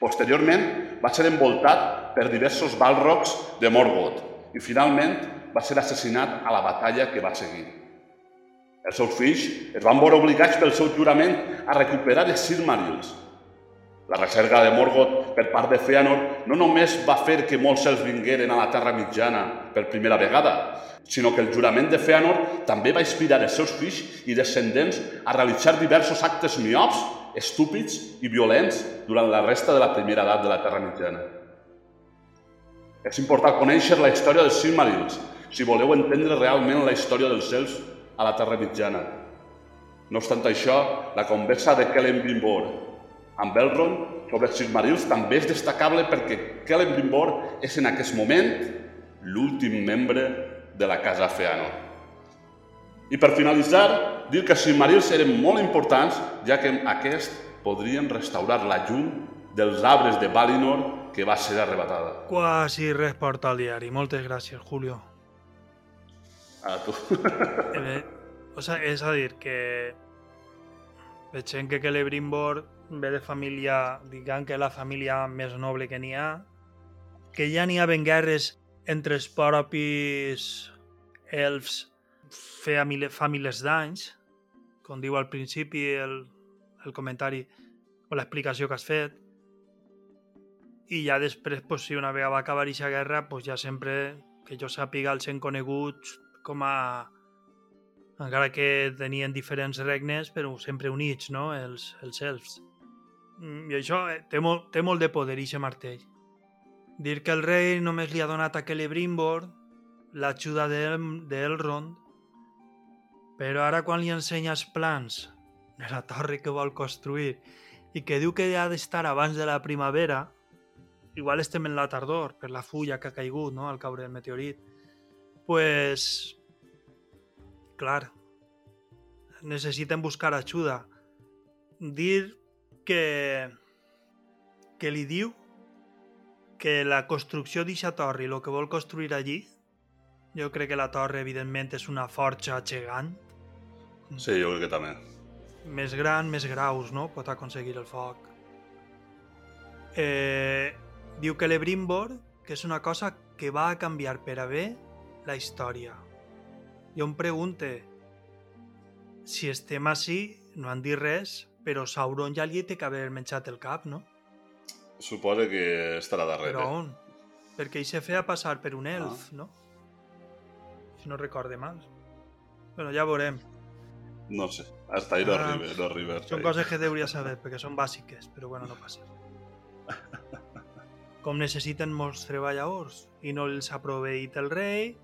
Posteriorment, va ser envoltat per diversos balrogs de Morgoth i finalment va ser assassinat a la batalla que va seguir. Els seus fills es van veure obligats pel seu jurament a recuperar els Silmarils. La recerca de Morgoth per part de Fëanor no només va fer que molts ells vingueren a la Terra Mitjana per primera vegada, sinó que el jurament de Fëanor també va inspirar els seus fills i descendents a realitzar diversos actes miops, estúpids i violents durant la resta de la primera edat de la Terra Mitjana. És important conèixer la història dels Silmarils, si voleu entendre realment la història dels elfs a la Terra Mitjana. No obstant això, la conversa de Kellen Bimbor amb Elrond sobre els Silmarils també és destacable perquè Kellen Bimbor és en aquest moment l'últim membre de la casa Feanor. I per finalitzar, dir que els Silmarils eren molt importants, ja que aquest podrien restaurar la llum dels arbres de Valinor que va ser arrebatada. Quasi res porta al diari. Moltes gràcies, Julio. A tu. Eh, o sea, és a dir, que veiem que Celebrimbor ve de família, diguem que la família més noble que n'hi ha, que ja n'hi haven guerres entre els propis elfs feia mil, fa d'anys, com diu al principi el, el comentari o l'explicació que has fet, i ja després, pues, si una vegada va acabar aquesta guerra, pues, ja sempre, que jo sàpiga, els han coneguts com a... encara que tenien diferents regnes, però sempre units, no?, els, els elfs. Mm, I això eh, té molt, té molt de poder, aquest martell. Dir que el rei només li ha donat a Celebrimbor l'ajuda d'Elrond, però ara quan li ensenya els plans de la torre que vol construir i que diu que ha d'estar abans de la primavera, igual estem en la tardor per la fulla que ha caigut no? al caure el meteorit, pues, clar, necessiten buscar ajuda. Dir que, que li diu que la construcció d'eixa torre i el que vol construir allí, jo crec que la torre, evidentment, és una forja gegant. Sí, jo crec que també. Més gran, més graus, no? Pot aconseguir el foc. Eh, diu que l'Ebrimbor, que és una cosa que va a canviar per a bé la història. Jo em pregunte, si estem així, no han dit res, però Sauron ja li té que haver menjat el cap, no? Suposa que estarà darrere. Però on? Perquè ell se feia passar per un elf, ah. no? Si no recorde mal. Bueno, ja veurem. No sé, hasta ahí no Ah, arriba, no arriba. Són ahí. coses que deuria saber, perquè són bàsiques, però bueno, no passa. Com necessiten molts treballadors i no els ha proveït el rei,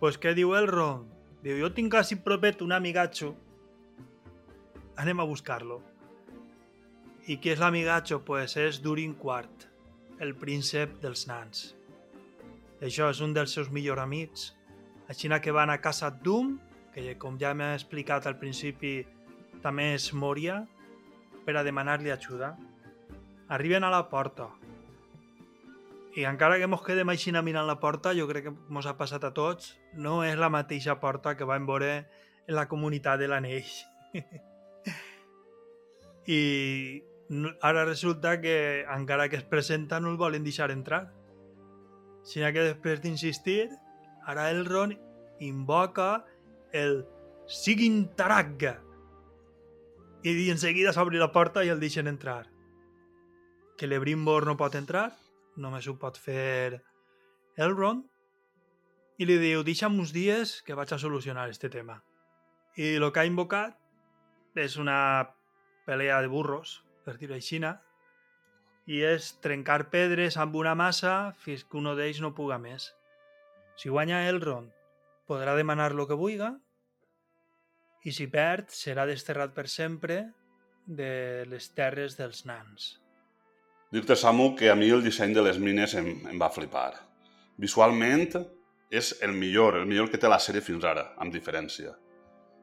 pues què diu el Ron? Diu, jo tinc quasi propet un amigatxo. Anem a buscar-lo. I qui és l'amigatxo? Pues és Durin IV, el príncep dels nans. Això és un dels seus millors amics. Així que van a casa Doom, que com ja m'ha explicat al principi, també és Moria, per a demanar-li ajuda. Arriben a la porta. I encara que mos quedem així mirant la porta, jo crec que mos ha passat a tots, no és la mateixa porta que vam veure en la comunitat de l'Anell. I ara resulta que encara que es presenta no el volen deixar entrar. Sinó que després d'insistir, ara el Ron invoca el Sigintaragga i en seguida s'obre la porta i el deixen entrar. Que l'Ebrimbor no pot entrar, només ho pot fer Elrond, i li diu, deixa'm uns dies que vaig a solucionar este tema. I el que ha invocat és una pelea de burros, per dir-ho així, i és trencar pedres amb una massa fins que un d'ells no puga més. Si guanya Elrond, podrà demanar el que vulga, i si perd, serà desterrat per sempre de les terres dels nans. Dir-te, Samu, que a mi el disseny de les mines em, em va flipar. Visualment és el millor, el millor que té la sèrie fins ara, amb diferència.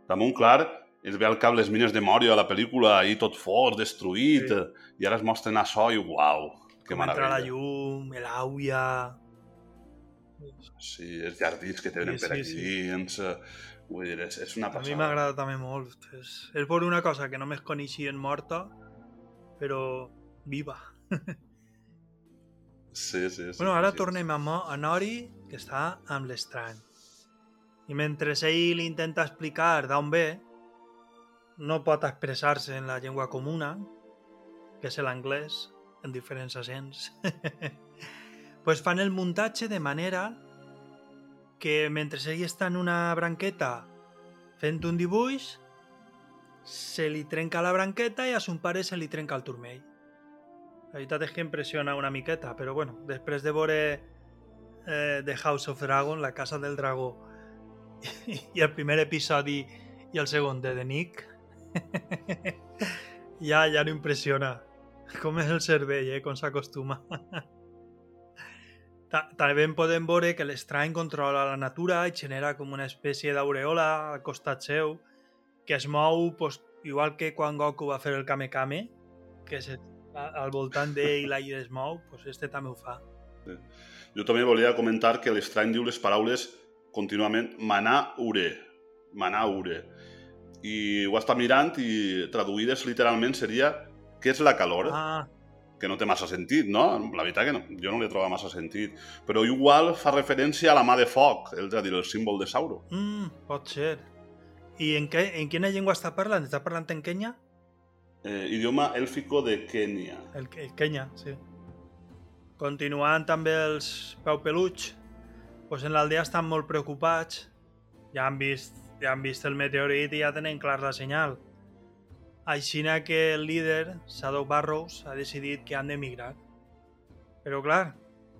Damunt, clar, es ve al cap les mines de Moria a la pel·lícula, ahí tot fort, destruït, sí. i ara es mostren això i uau, que Com entra la meravella. llum, l'àuia... Sí, els jardins que tenen Sí, per sí, aquí sí. dins... eh, Vull dir, és, és una A mi passada. m'agrada també molt. És, és per una cosa que només coneixien morta, però viva. Sí, sí, sí. bueno, ara sí. tornem a, Mo, a Nori, que està amb l'estrany. I mentre ell li intenta explicar d'on ve, no pot expressar-se en la llengua comuna, que és l'anglès, en diferents accents. pues fan el muntatge de manera que mentre ell està en una branqueta fent un dibuix, se li trenca la branqueta i a son pare se li trenca el turmell. La veritat és que impressiona una miqueta, però bueno, després de veure eh, The House of Dragon, La Casa del Dragó, i el primer episodi i el segon de The Nick, ja, ja no impressiona. Com és el cervell, eh? Com s'acostuma. Ta- També podem veure que l'estrany controla la natura i genera com una espècie d'aureola al costat seu que es mou pues, igual que quan Goku va fer el Kame Kame que se, al voltant d'ell l'aire es mou, pues este també ho fa. Jo també volia comentar que l'estrany diu les paraules contínuament manar ure, manar ure. I ho està mirant i traduïdes literalment seria què és la calor? Ah, que no té massa sentit, no? La veritat que no, jo no li trobo massa sentit. Però igual fa referència a la mà de foc, és a dir, el símbol de Sauro. mm, pot ser. I en, què, en quina llengua està parlant? Està parlant en Kenya? Eh, idioma èlfico de Kènia. El, el Kenya, sí. Continuant també els peu peluig, pues en l'aldea estan molt preocupats. Ja han vist, ja han vist el meteorit i ja tenen clar la senyal. Aixina que el líder, Shadow Barrows, ha decidit que han d'emigrar. Però clar,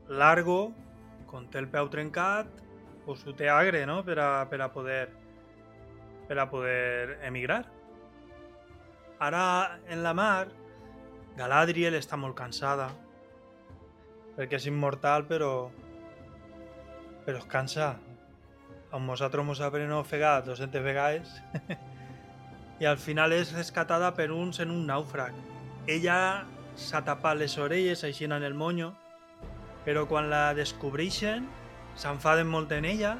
Largo, com té el peu trencat, pues ho té agre, no?, per a, per a poder per a poder emigrar. Ara, en la mar, Galadriel està molt cansada, perquè és immortal, però... però es cansa. Amb nosaltres mos aprenen a ofegar 200 vegades i al final és rescatada per uns en un nàufrag. Ella s'ha tapat les orelles així en el monyo, però quan la descobreixen s'enfaden molt en ella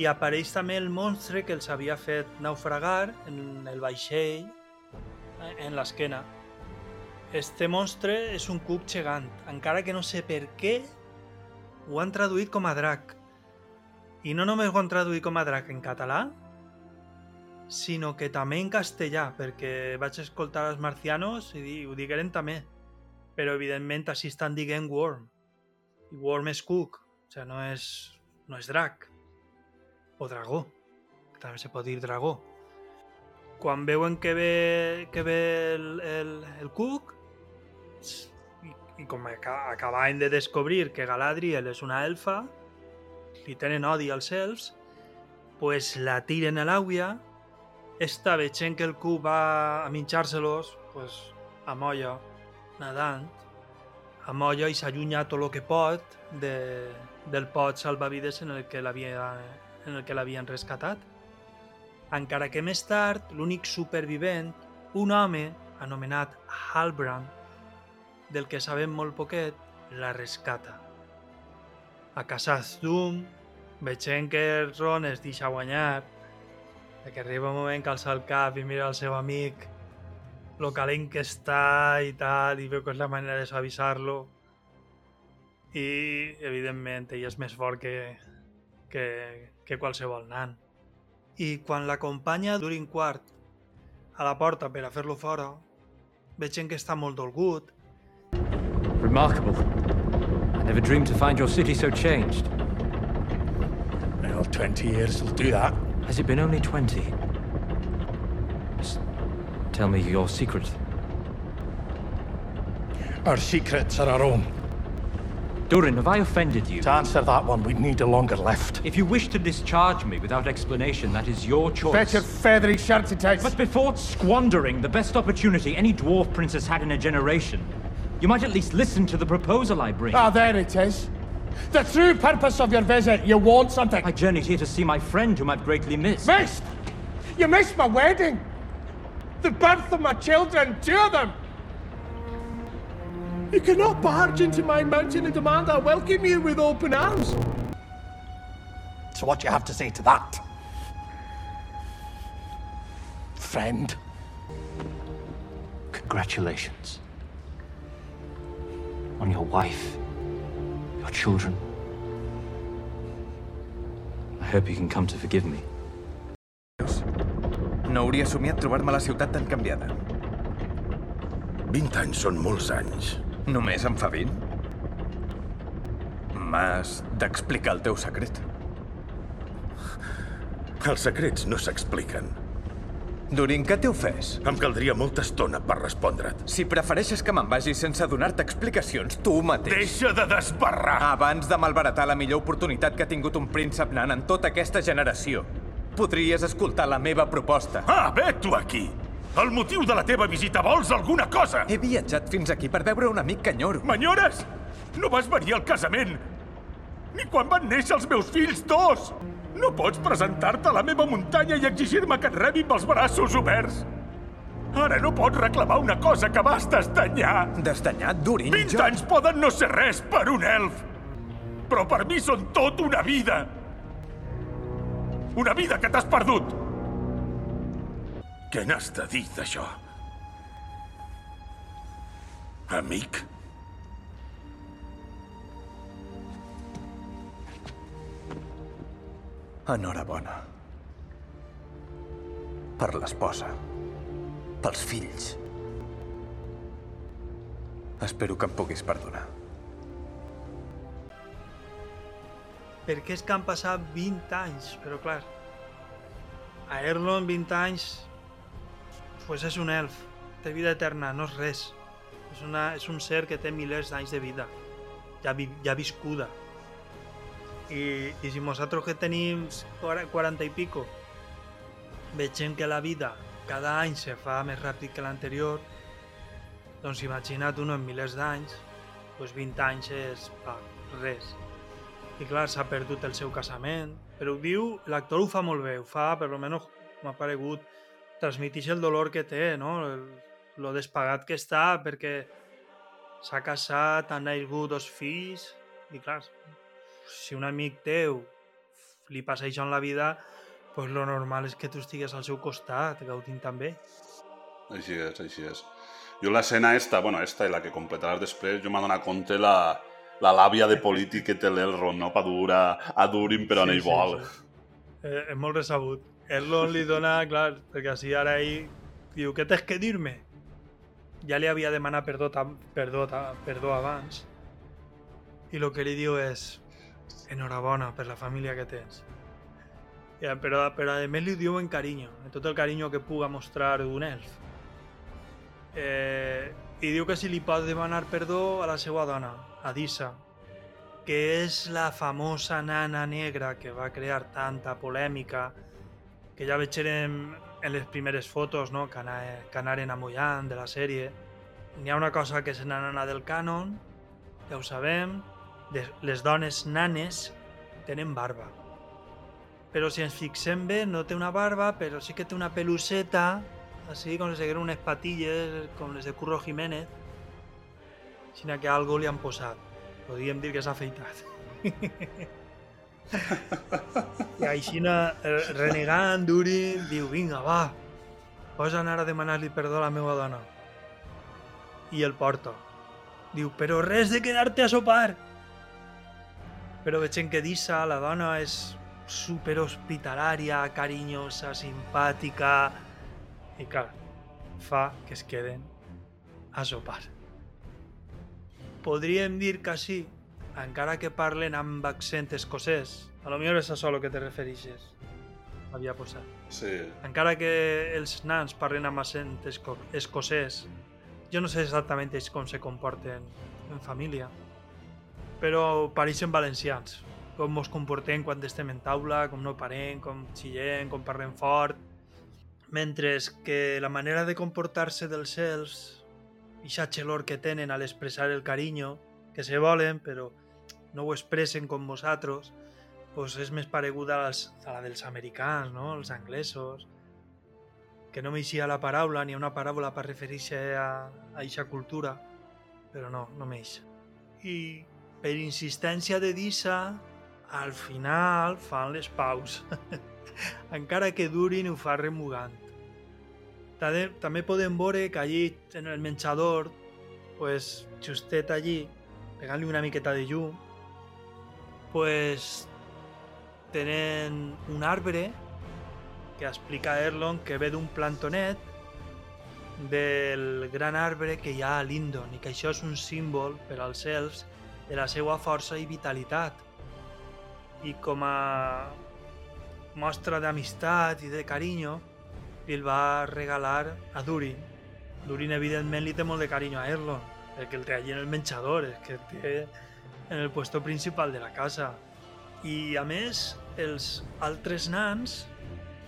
i apareix també el monstre que els havia fet naufragar en el vaixell en l'esquena. Este monstre és un cuc gegant, encara que no sé per què ho han traduït com a drac. I no només ho han traduït com a drac en català, sinó que també en castellà, perquè vaig escoltar els marcianos i ho digueren també. Però evidentment així estan dient worm. I worm és cuc, o sigui, no és, no és drac. O dragó, també se pot dir dragó. Quan veuen que ve, que ve el, el, el cuc, i, i com aca- acabaven de descobrir que Galadriel és una elfa, li tenen odi als elfs, pues la tiren a l'àuia, esta veient que el cuc va a minxar-se-los, pues amolla, nadant, amolla i s'allunya tot el que pot de, del pot salvavides en el que l'havia en el que l'havien rescatat. Encara que més tard, l'únic supervivent, un home anomenat Halbrand, del que sabem molt poquet, la rescata. A Khazad-dûm, veient que el Ron es deixa guanyar, que arriba un moment que alça el cap i mira el seu amic, lo calent que està i tal, i veu que és la manera de suavitzar-lo. I, evidentment, ell és més fort que, que, que qualsevol nan. I quan l'acompanya Durin Quart a la porta per a fer-lo fora, veient que està molt dolgut, Remarkable. I never dreamed to find your city so changed. Well, 20 years will do that. Has it been only 20? Just tell me your secret. Our secrets are our own. Durin, have I offended you? To answer that one, we'd need a longer lift. If you wish to discharge me without explanation, that is your choice. Bet your feathery shirty tights. But before squandering the best opportunity any dwarf prince has had in a generation, you might at least listen to the proposal I bring. Ah, there it is. The true purpose of your visit, you want something. I journeyed here to see my friend whom I've greatly missed. Missed? You missed my wedding. The birth of my children, two of them. You cannot barge into my mountain and demand I welcome you with open arms. So what do you have to say to that? Friend. Congratulations. On your wife, your children. I hope you can come to forgive me. No hauria somiat trobar-me a la ciutat tan canviada. 20 anys són molts anys. Només en fa 20? M'has d'explicar el teu secret. Els secrets no s'expliquen. Durin, què t'he ofès? Em caldria molta estona per respondre't. Si prefereixes que me'n vagi sense donar-te explicacions, tu mateix... Deixa de desbarrar! Abans de malbaratar la millor oportunitat que ha tingut un príncep nan en tota aquesta generació, podries escoltar la meva proposta. Ah, ve tu aquí! El motiu de la teva visita vols alguna cosa? He viatjat fins aquí per veure un amic que enyoro. M'enyores? No vas venir al casament! Ni quan van néixer els meus fills, dos! No pots presentar-te a la meva muntanya i exigir-me que et rebi amb els braços oberts! Ara no pots reclamar una cosa que vas desdanyar! Desdanyar, Durin? 20 jo... anys poden no ser res per un elf! Però per mi són tot una vida! Una vida que t'has perdut! Què n'has de dir d'això? Amic? Enhorabona. Per l'esposa. Pels fills. Espero que em puguis perdonar. Perquè és que han passat 20 anys, però clar, a Erlon 20 anys pues és un elf, té vida eterna, no és res. És, una, és un ser que té milers d'anys de vida, ja, vi, ja viscuda. I, I si nosaltres que tenim 40 i pico veiem que la vida cada any se fa més ràpid que l'anterior, doncs imagina't un en milers d'anys, doncs 20 anys és pa, res. I clar, s'ha perdut el seu casament, però ho diu, l'actor ho fa molt bé, ho fa, per almenys m'ha paregut, transmitix el dolor que té, no? El, lo despagat que està perquè s'ha casat, han nascut dos fills i clar, si un amic teu li passa això en la vida, pues lo normal és que tu estigues al seu costat, gaudint també. Així és, així és. Jo l'escena esta, bueno, esta i la que completaràs després, jo m'ha donat compte la, la làbia de polític que té l'Elrond, no? Per dur a, a Durin per on sí, ell vol. Sí, sí. Eh, és molt resabut. Elrond li dona, clar, perquè així ara ell diu, què tens que dir-me? Ja li havia demanat perdó, perdó, perdó. I el que li diu és, enhorabona per la família que tens. Ja, però, però a més li diu en carinyo, en tot el carinyo que puga mostrar un elf. Eh, I diu que si li pot demanar perdó a la seva dona, a Dissa, que és la famosa nana negra que va crear tanta polèmica, que ja veurem en les primeres fotos no? que, anar, que de la sèrie. N'hi ha una cosa que és la nana del cànon, ja ho sabem, les dones nanes tenen barba. Però si ens fixem no té una barba, però sí que té una peluseta, així com les de unes patilles, com les de Curro Jiménez, sinó que algo li han posat. Podríem dir que s'ha afeitat. I així renegant, Durin, diu, vinga, va, pots anar a demanar-li perdó a la meva dona. I el porta. Diu, però res de quedar-te a sopar. Però veiem que Dissa, la dona, és super hospitalària, carinyosa, simpàtica... I clar, fa que es queden a sopar. Podríem dir que sí, encara que parlen amb accent escocès. A lo millor és a això que te referixes. Havia posat. Sí. Encara que els nans parlen amb accent esco escocès, jo no sé exactament ells com se comporten en família, però pareixen valencians. Com ens comportem quan estem en taula, com no parem, com xillem, com parlem fort. Mentre que la manera de comportar-se dels cels, ixa xelor que tenen al expressar el carinyo, que se volen, però no ho expressen com vosaltres, pues és més pareguda als, a la dels americans, no? els anglesos, que no m'eixia la paraula ni una paraula per referir-se a, a eixa cultura, però no, no m'eix. I per insistència de Dissa, al final fan les paus, encara que durin ho fa remugant. També podem veure que allí en el menjador, pues, justet allí, pegant-li una miqueta de llum, pues, tenen un arbre que explica Erlon que ve d'un plantonet del gran arbre que hi ha a Lindon i que això és un símbol per als elfs de la seva força i vitalitat. I com a mostra d'amistat i de carinyo, li el va regalar a Durin. Durin, evidentment, li té molt de carinyo a Erlon, perquè el té allí en el menjador, és que té en el puesto principal de la casa. I, a més, els altres nans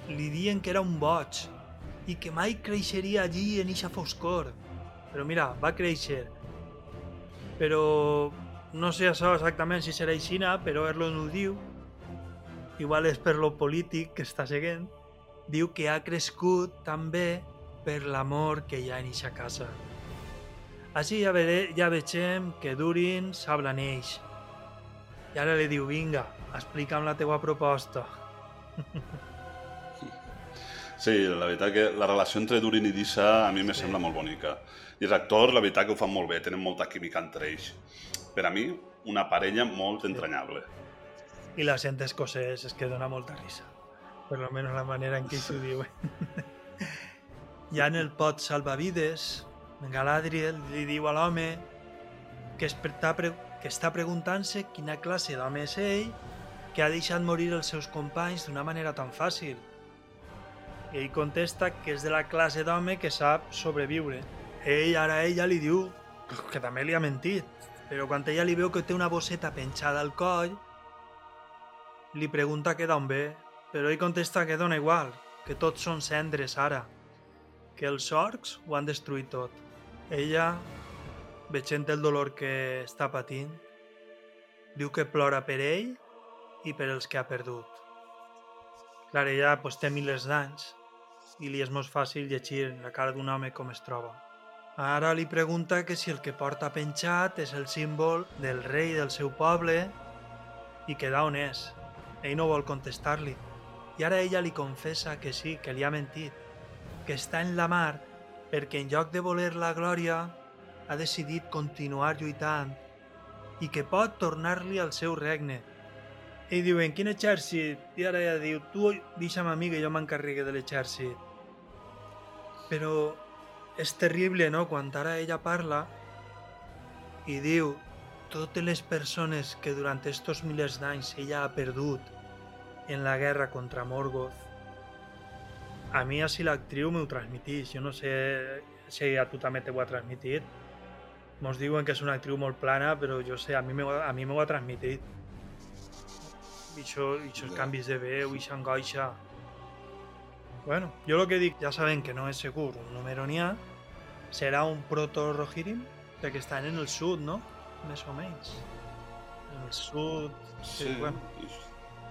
li diuen que era un boig i que mai creixeria allí en eixa foscor. Però mira, va créixer. Però no sé això exactament si serà aixina, però Erlon ho diu. Igual és per lo polític que està seguint. Diu que ha crescut també per l'amor que hi ha en eixa casa. Així ja, vere, ja vegem que Durin s'ablaneix. I ara li diu, vinga, explica'm la teua proposta. Sí, la veritat que la relació entre Durin i Dissa a mi me sembla molt bonica. I els actors, la veritat que ho fan molt bé, tenen molta química entre ells. Per a mi, una parella molt entranyable. I l'accent escocès és que dona molta risa. Per lo menos la manera en què s'ho diuen. ja en el pot salvavides, Galadriel li diu a l'home que, pre que està preguntant-se quina classe d'home és ell que ha deixat morir els seus companys d'una manera tan fàcil. Ell contesta que és de la classe d'home que sap sobreviure. Ell, ara ella li diu que també li ha mentit, però quan ella li veu que té una bosseta penjada al coll, li pregunta que d'on ve, però ell contesta que dona igual, que tots són cendres ara, que els orcs ho han destruït tot. Ella, veient el dolor que està patint, diu que plora per ell i per els que ha perdut. Clar, ella pues, té milers d'anys i li és molt fàcil llegir la cara d'un home com es troba. Ara li pregunta que si el que porta penjat és el símbol del rei del seu poble i que d'on és. Ell no vol contestar-li. I ara ella li confessa que sí, que li ha mentit, que està en la mar perquè en lloc de voler la glòria ha decidit continuar lluitant i que pot tornar-li al seu regne. Ell diu, en quin exèrcit? I ara ella diu, tu deixa'm a mi que jo m'encarregui de l'exèrcit. Però és terrible, no?, quan ara ella parla i diu totes les persones que durant estos milers d'anys ella ha perdut en la guerra contra Morgoth a mi així l'actriu m'ho transmitís. Jo no sé si a tu també t'ho ha transmitit. Mos diuen que és una actriu molt plana, però jo sé, a mi m'ho a mi m'ho ha transmitit. I això, i això canvis de veu, i. Bueno, jo el que dic, ja sabem que no és segur un número n'hi ha, serà un proto-Rohirrim, perquè estan en el sud, no? Més o menys. En el sud... Sí, Sí, bueno.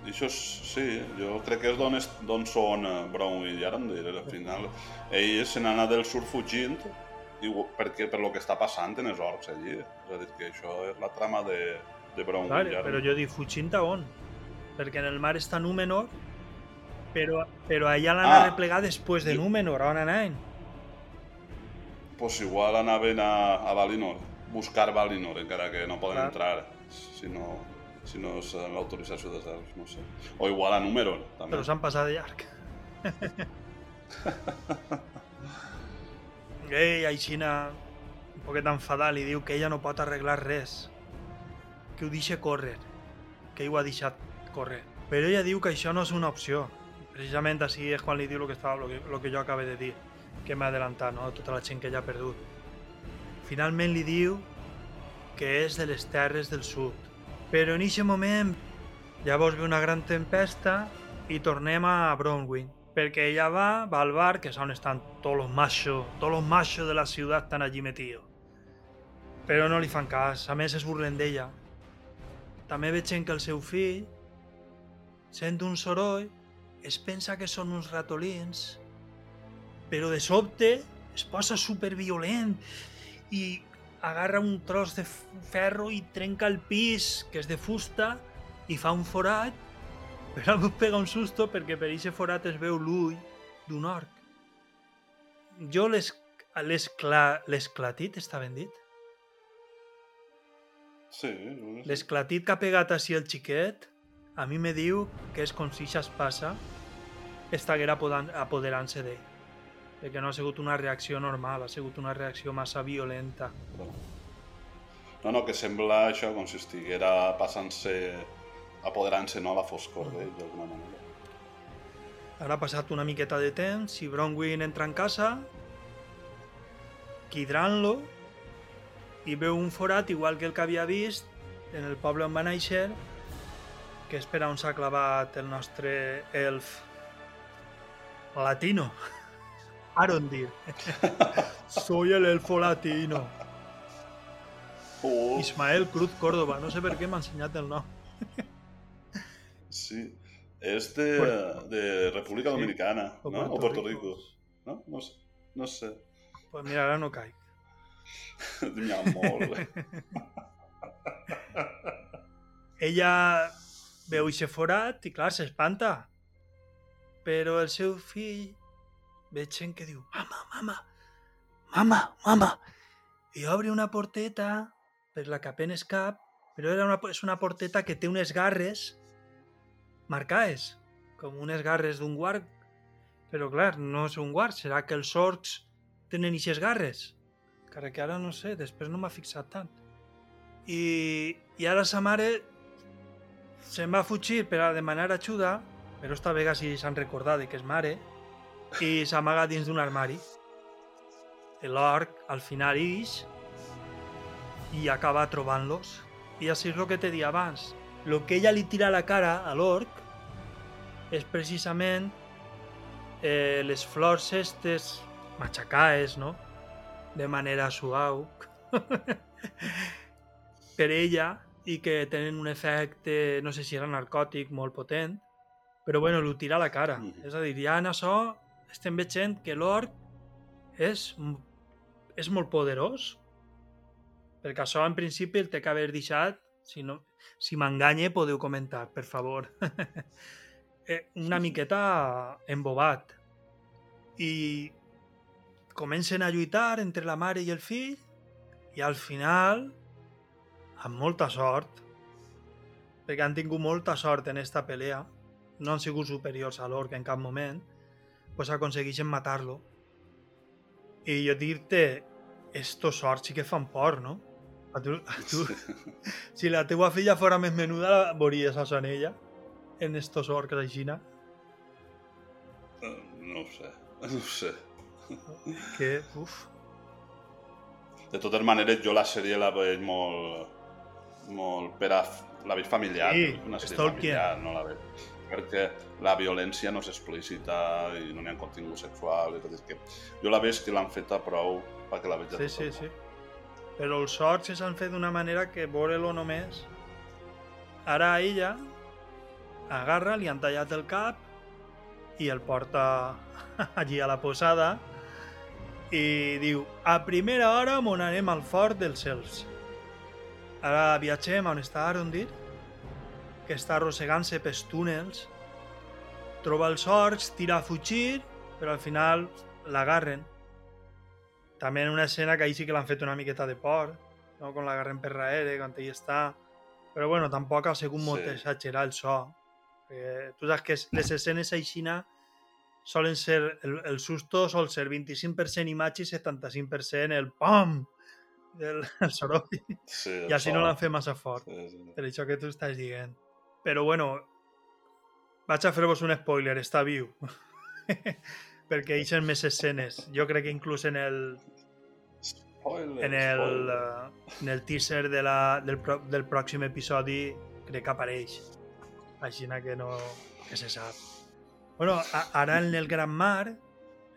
I, i això és, sí, jo crec que és d'on d'on són eh, Brown i Arandir, al final. Ell se n'ha anat del sud fugint i, perquè, per lo que està passant en els orcs allí. És a dir, que això és la trama de, de Brown Clar, i però Arandir. jo dic fugint a on? Perquè en el mar està Númenor, però, però allà l'han Ah. replegat després de Númenor, on anaven? Pues igual anaven a, a Valinor, buscar Valinor, encara que no poden Clar. entrar si no, si no és eh, l'autorització dels elfs, no sé. O igual a Númenor, també. Però s'han passat de llarg. Ei, Aixina, un poquet enfadat, li diu que ella no pot arreglar res, que ho deixa córrer, que ell ho ha deixat córrer. Però ella diu que això no és una opció. Precisament així és quan li diu el que, estava, el que, el que jo acabo de dir, que m'ha adelantat, no? tota la gent que ella ha perdut. Finalment li diu que és de les terres del sud. Però en aquest moment llavors ve una gran tempesta i tornem a Bronwyn. Perquè ella va, va al bar, que és on estan tots los machos, tots los machos de la ciutat estan allí metidos. Però no li fan cas, a més es burlen d'ella. també veig que el seu fill sent un soroll, es pensa que són uns ratolins, però de sobte es posa superviolent i agarra un tros de ferro i trenca el pis, que és de fusta, i fa un forat, però em pega un susto perquè per aquest forat es veu l'ull d'un orc. Jo l'es- l'escla- l'esclatit està ben dit? Sí, no. L'esclatit que ha pegat així el xiquet, a mi me diu que és com si això es passa, estaguera apoderant-se d'ell. Perquè no ha sigut una reacció normal, ha sigut una reacció massa violenta. No, no, que sembla això com si estiguera passant-se, apoderant-se no, a la foscor d'ell, d'alguna manera. Ara ha passat una miqueta de temps i Bronwyn entra en casa, quidrant-lo, i veu un forat igual que el que havia vist en el poble on va néixer, que és per on s'ha clavat el nostre elf latino. Arondir. Soy el elfo latino. Oh, Ismael Cruz Córdoba. No sé per què m'ha ensenyat el nom. sí. De, Puerto- de República Sí. Dominicana, O no? Puerto O Puerto Rico. Rico. No? No sé. No sé. Pues mira, ara no. N'hi ha molt. Ella veu ixe forat i, clar, s'espanta. Però el seu fill veig que diu «Mama, mama, mama, mama!» i obre una porteta per la que apenes cap, però era una, és una porteta que té unes garres marcades, com unes garres d'un guard, però clar, no és un guard, serà que els orcs tenen ixes garres? Encara que ara no sé, després no m'ha fixat tant. I, i ara sa mare se'n va fugir per a demanar ajuda, però esta vegada sí s'han recordat de que és mare, i s'amaga dins d'un armari. L'orc al final ix i acaba trobant-los. I així és el que t'he dit abans. El que ella li tira a la cara a l'orc és precisament eh, les flors estes matxacades, no? De manera suau. per ella i que tenen un efecte, no sé si era narcòtic, molt potent, però bueno, l'ho tira a la cara. Mm -hmm. És a dir, ja en això estem veient que l'orc és, és molt poderós, perquè això en principi el té que haver deixat, si, no, si m'enganye podeu comentar, per favor. Eh, una miqueta embobat. I comencen a lluitar entre la mare i el fill i al final, amb molta sort, perquè han tingut molta sort en esta pelea, no han sigut superiors a l'orc en cap moment, pues aconsegueixen matar-lo. I jo dir-te, estos orcs sí que fan por, no? A tu, a tu, si la teua filla fora més menuda, la veuries a en ella, en estos orcs aixina, Eh, No ho sé, no ho sé. que, uf, De totes maneres, jo la sèrie la veig molt... molt per a... La veig familiar, Sí, una sèrie familiar, no la veig. Perquè la violència no és explícita i no n'hi ha contingut sexual. És a dir, que jo la veig que l'han feta prou perquè la veig sí, sí, sí. Però els orcs s'han fet d'una manera que veure-lo només... Ara ella agarra, li han tallat el cap i el porta allí a la posada i diu a primera hora mon anem al fort dels elfs. Ara viatgem on està Arondir, que està arrossegant-se pels túnels, troba els orcs, tira a fugir, però al final l'agarren. També en una escena que ahí sí que l'han fet una miqueta de por, no? quan l'agarren per darrere, quan ell està... Però bueno, tampoc ha sigut molt Sí. exagerar el so. Perquè tu saps que les escenes aixina solen ser, el, el susto sol ser 25% imatge i 75% el PAM del el soroll. Sí, I així so. no l'han fet massa fort. Sí, sí. Per això que tu estàs dient. Però bueno, vaig a fer-vos un spoiler, està viu. Perquè són més escenes. Jo crec que inclús en el, Spoiler, en el, spoiler. en el teaser de la, del, pro, del pròxim episodi crec que apareix. Així que no... que se sap. Bueno, a, ara en el Gran Mar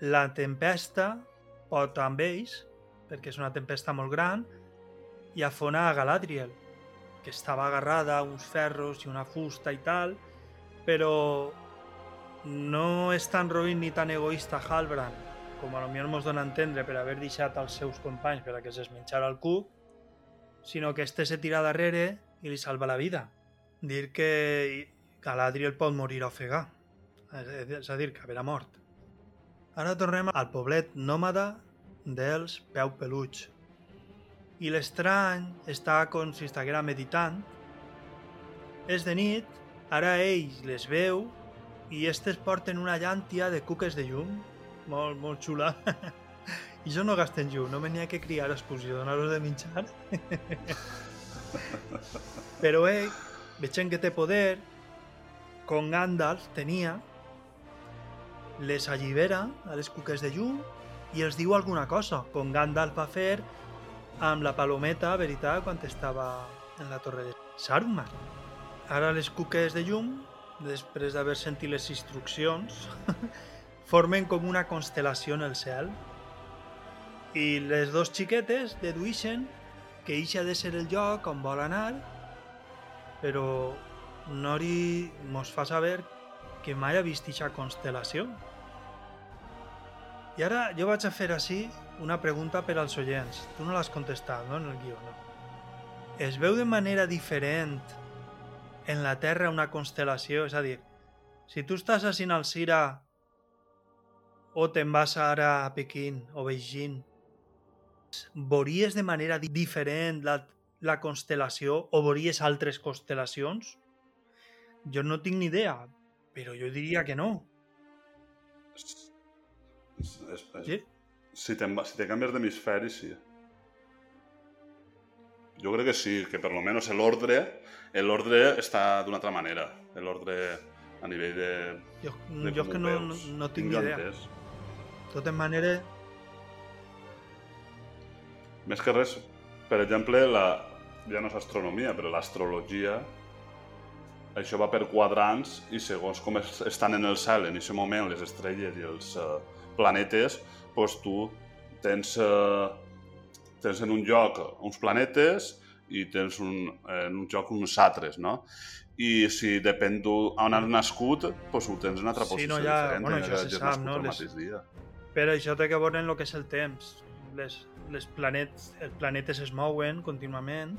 la tempesta pot amb ells, perquè és una tempesta molt gran, i afona a Galadriel, que estava agarrada a uns ferros i una fusta i tal, però no és tan roïn ni tan egoista Halbrand com a lo millor mos dona a entendre per haver deixat als seus companys per a que es menjara el cuc, sinó que este se tira darrere i li salva la vida. Dir que Galadriel pot morir ofegar, és a dir, que haverà mort. Ara tornem al poblet nòmada dels Peu Peluig. I l'estrany està com si estiguera meditant. És de nit, ara ells les veu i estes porten una llàntia de cuques de llum, molt, molt xula. I jo no gasten llum, no me n'hi ha que criar excusió, donar-los de menjar. Però ell, veient que té poder, com Gandalf tenia, les allibera a les cuques de llum i els diu alguna cosa, com Gandalf va fer amb la palometa, veritat, quan estava en la torre de Saruman. Ara les cuques de llum, després d'haver sentit les instruccions, formen com una constel·lació en el cel. I les dos xiquetes dedueixen que eixa ha de ser el lloc on vol anar, però Nori mos fa saber que mai ha vist eixa constel·lació. I ara jo vaig a fer així una pregunta per als oients. Tu no l'has contestat, no?, en el guió, no? Es veu de manera diferent en la Terra una constel·lació? És a dir, si tu estàs a Sinalcira o te'n vas ara a Pequín o Beijing, veuries de manera diferent la, la constel·lació o veuries altres constel·lacions? Jo no tinc ni idea, però jo diria que no. És, és, Sí? Si te, si te canvies d'hemisferi, sí. Jo crec que sí, que per lo menos l'ordre l'ordre està d'una altra manera. L'ordre a nivell de... Jo, de jo com que ho no, no, no tinc ni idea. De totes maneres, Més que res, per exemple, la, ja no és astronomia, però l'astrologia, això va per quadrants i segons com es, estan en el cel en aquest moment les estrelles i els uh, planetes, doncs tu tens, uh, tens en un lloc uns planetes i tens un, en un lloc uns altres, no? I si depèn d'on has nascut, doncs ho tens en una altra Sí, posició no, ja- diferent. bueno, ja això que se sap, no? Les- dia. però això té que veure en el que és el temps. Les, les planets, els planetes es mouen contínuament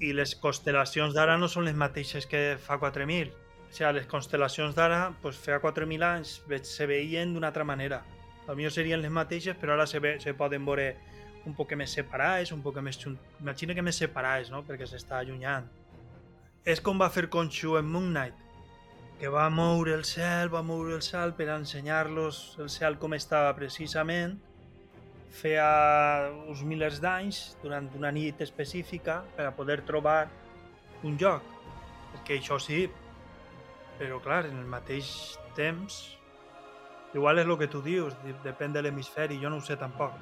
i les constel·lacions d'ara no són les mateixes que fa 4.000. O sigui, les constel·lacions d'ara, pues, fa 4.000 anys se veien d'una altra manera. Potser serien les mateixes, però ara se, ve, se poden veure un poc més separades, un poc més junt... Imagina que més separades, no? Perquè s'està allunyant. És com va fer Conxu en Moon Knight, que va moure el cel, va moure el cel per ensenyar-los el cel com estava precisament, feia uns milers d'anys, durant una nit específica, per a poder trobar un lloc. Perquè això sí, però clar, en el mateix temps, igual és el que tu dius, de- depèn de l'hemisferi, jo no ho sé tampoc.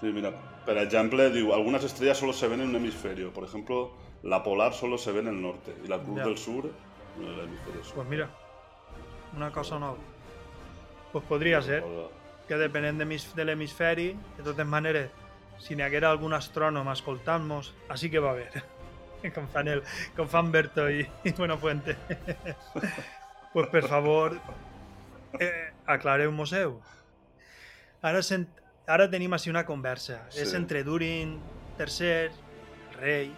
Sí, mira, per exemple, diu, algunas estrellas solo se ven en un hemisferio. Por ejemplo, la polar solo se ve en el norte y la cruz Ya. del sur en el hemisferio sur. Pues mira, una cosa nova. Pues podria ser que depenent de, de l'hemisferi, de totes maneres, si n'hi haguera algun astrònom escoltant-nos, així que va haver. Com fan, el, com fan Berto i, i Buenafuente. pues per favor, eh, aclareu-mos-heu. Ara, sent, ara tenim així una conversa. Sí. És entre Durin III, el rei,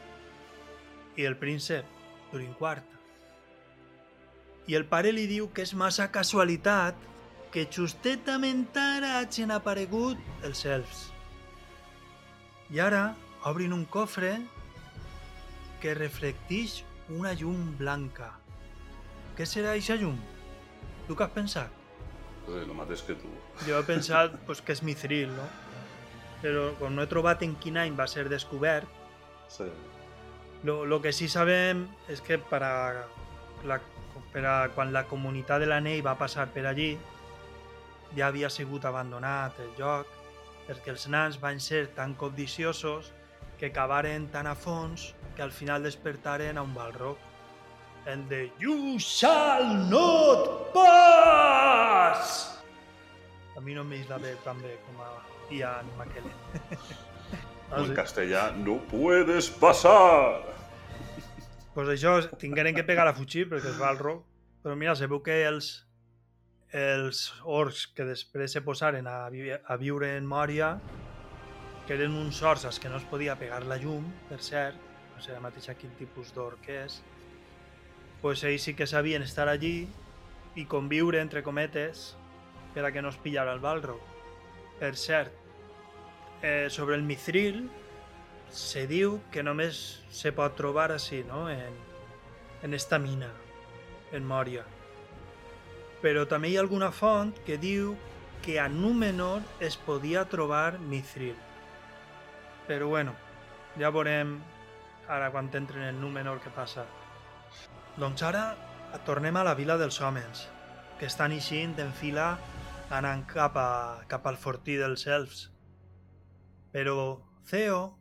i el príncep, Durin IV. I el pare li diu que és massa casualitat que justetament ara hagin aparegut els elfs. I ara obrin un cofre que reflecteix una llum blanca. Què serà aquesta llum? Tu què has pensat? Sí, el mateix que tu. Jo he pensat pues, que és mithril, no? Però com no he trobat en quin any va ser descobert, Sí. Lo, lo que sí sabem és que per a la, per a, quan la comunitat de l'anell va passar per allí ja havia sigut abandonat el lloc perquè els nans van ser tan codiciosos que cavaren tan a fons que al final despertaren a un balroc. El de You shall not pass! A mi no m'eix la veu tan bé com a Ian McKellen. En castellà, no puedes pasar. pues això, tingueren que pegar a fugir perquè es va al roc. Però mira, se veu que els, els orcs que després se posaren a, vi a viure en Mòria, que eren uns orcs als que no es podia pegar la llum, per cert, no sé la mateixa quin tipus d'orc és, pues ells sí que sabien estar allí i conviure, entre cometes, per a que no es pillara el Balrog. Per cert, eh, sobre el mithril, se diu que només se pot trobar així, no? En, en esta mina, en Mòria. Però també hi ha alguna font que diu que a Númenor es podia trobar mithril. Però bueno, ja veurem ara quan entren en Númenor què passa. Doncs ara tornem a la vila dels homes, que estan eixint en fila anant cap, a, cap al fortí dels elfs. Però Theo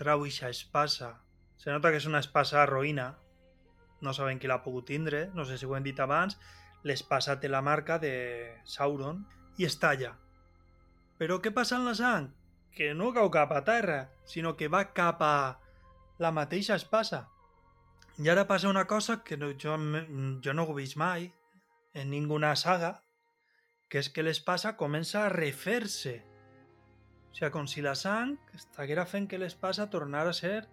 trau eixa espasa. Se nota que és una espasa roïna. No saben qui l'ha pogut tindre, no sé si ho hem dit abans. L'espasa té la marca de Sauron i es talla. Però què passa amb la sang? Que no cau cap a terra, sinó que va cap a la mateixa espasa. I ara passa una cosa que no, jo, jo no ho he vist mai en ninguna saga, que és que l'espasa comença a refer-se. O sigui, com si la sang estiguera fent que l'espasa tornara a ser